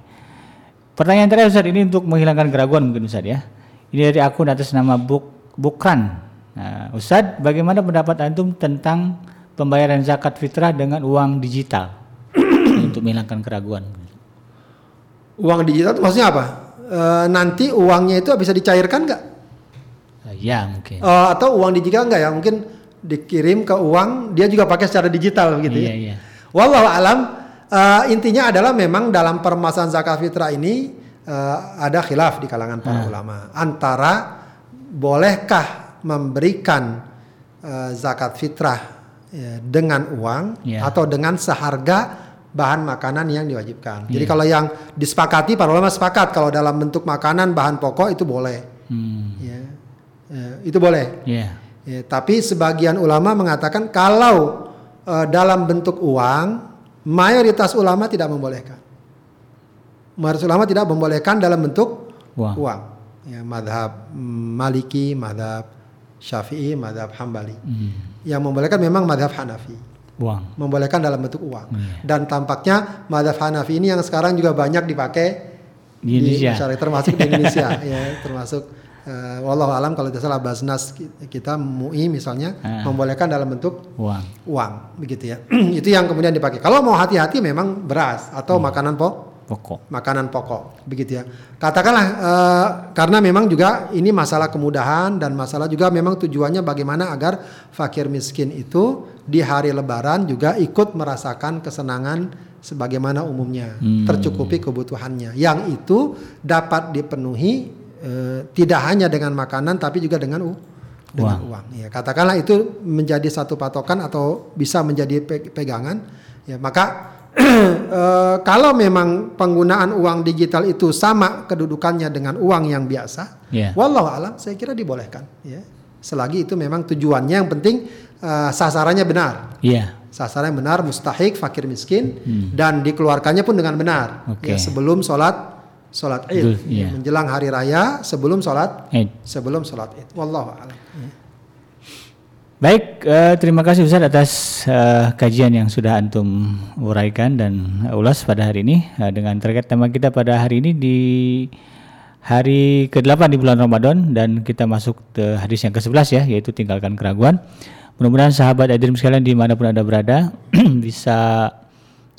Pertanyaan terakhir Ustaz ini untuk menghilangkan keraguan mungkin Ustaz ya. Ini dari akun atas nama Buk Bukran. Nah, Ustaz, bagaimana pendapat antum tentang pembayaran zakat fitrah dengan uang digital untuk menghilangkan keraguan? uang digital itu maksudnya apa Eh, nanti uangnya itu bisa dicairkan nggak Eh, ya mungkin. Eh, atau uang digital nggak ya mungkin dikirim ke uang dia juga pakai secara digital gitu Iya, ya iya. Wallahu alam eh, intinya adalah memang dalam permasalahan zakat fitrah ini eh, ada khilaf di kalangan para ulama antara bolehkah memberikan eh, zakat fitrah ya, dengan uang Ya. atau dengan seharga bahan makanan yang diwajibkan. Jadi kalau yang disepakati para ulama sepakat kalau dalam bentuk makanan bahan pokok itu boleh. Hmm. Ya. Ya, itu boleh. Ya. Ya, tapi sebagian ulama mengatakan kalau eh, dalam bentuk uang, mayoritas ulama tidak membolehkan. Mayoritas ulama tidak membolehkan dalam bentuk Uang. uang. Ya, madhab mm, Maliki, madhab Syafi'i, madhab Hambali. Hmm. Yang membolehkan memang madhab Hanafi. Uang. Membolehkan dalam bentuk uang. Iya. Dan tampaknya madhab Hanafi ini yang sekarang juga banyak dipakai Di Indonesia. masyarakat termasuk di Indonesia ya termasuk uh, wallahu alam kalau tidak salah Basnas kita MUI misalnya Ah. membolehkan dalam bentuk Uang. uang begitu ya itu yang kemudian dipakai kalau mau hati-hati memang beras atau Hmm. makanan pok Pokok. makanan pokok begitu ya katakanlah eh, karena memang juga ini masalah kemudahan dan masalah juga memang tujuannya bagaimana agar fakir miskin itu di hari lebaran juga ikut merasakan kesenangan sebagaimana umumnya Hmm. tercukupi kebutuhannya yang itu dapat dipenuhi eh, tidak hanya dengan makanan tapi juga dengan u- dengan uang. Ya, katakanlah itu menjadi satu patokan atau bisa menjadi pe- pegangan ya maka eh, kalau memang penggunaan uang digital itu sama kedudukannya dengan uang yang biasa, Ya. wallahu alam saya kira dibolehkan ya. Selagi itu memang tujuannya yang penting eh, sasarannya benar. Iya. Sasaran yang benar mustahik fakir miskin dan dikeluarkannya pun dengan benar. Oke. Ya, sebelum sholat sholat Id, Ya, iya. menjelang hari raya sebelum sholat Eh, sebelum sholat Id. Wallahu alam. Ya. Baik, eh, terima kasih Ustaz atas eh, kajian yang sudah antum uraikan dan ulas pada hari ini Eh, dengan terkait tema kita pada hari ini di hari ke-8 di bulan Ramadan dan kita masuk ke hadis yang ke-11 ya yaitu tinggalkan keraguan. Mudah-mudahan sahabat Adrim sekalian di mana pun anda berada bisa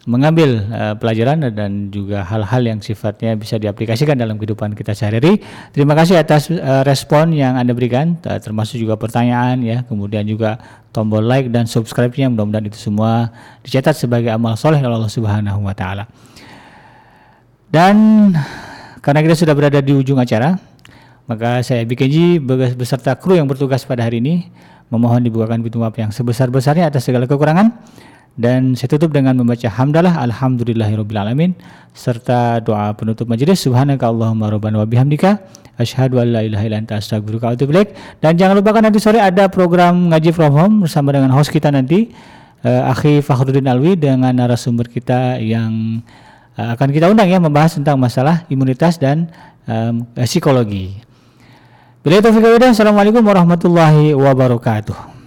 mengambil eh, pelajaran dan juga hal-hal yang sifatnya bisa diaplikasikan dalam kehidupan kita sehari-hari. Terima kasih atas eh, respon yang Anda berikan, eh, termasuk juga pertanyaan ya, kemudian juga tombol like dan subscribe-nya. Mudah-mudahan itu semua dicatat sebagai amal soleh oleh Allah Subhanahu wa taala. Dan karena kita sudah berada di ujung acara, maka saya BKJ beserta kru yang bertugas pada hari ini memohon dibukakan pintu maaf yang sebesar-besarnya atas segala kekurangan dan saya tutup dengan membaca hamdalah alhamdulillahirabbil alamin serta doa penutup majelis subhanaka allahumma rabbana wa bihamdika asyhadu an la ilaha illa anta astaghfiruka wa atubu dan jangan lupakan nanti sore ada program ngaji from home bersama dengan host kita nanti eh, Akhi Fakhruddin Alwi dengan narasumber kita yang eh, akan kita undang ya membahas tentang masalah imunitas dan em, psikologi. Bila itu Assalamualaikum warahmatullahi wabarakatuh.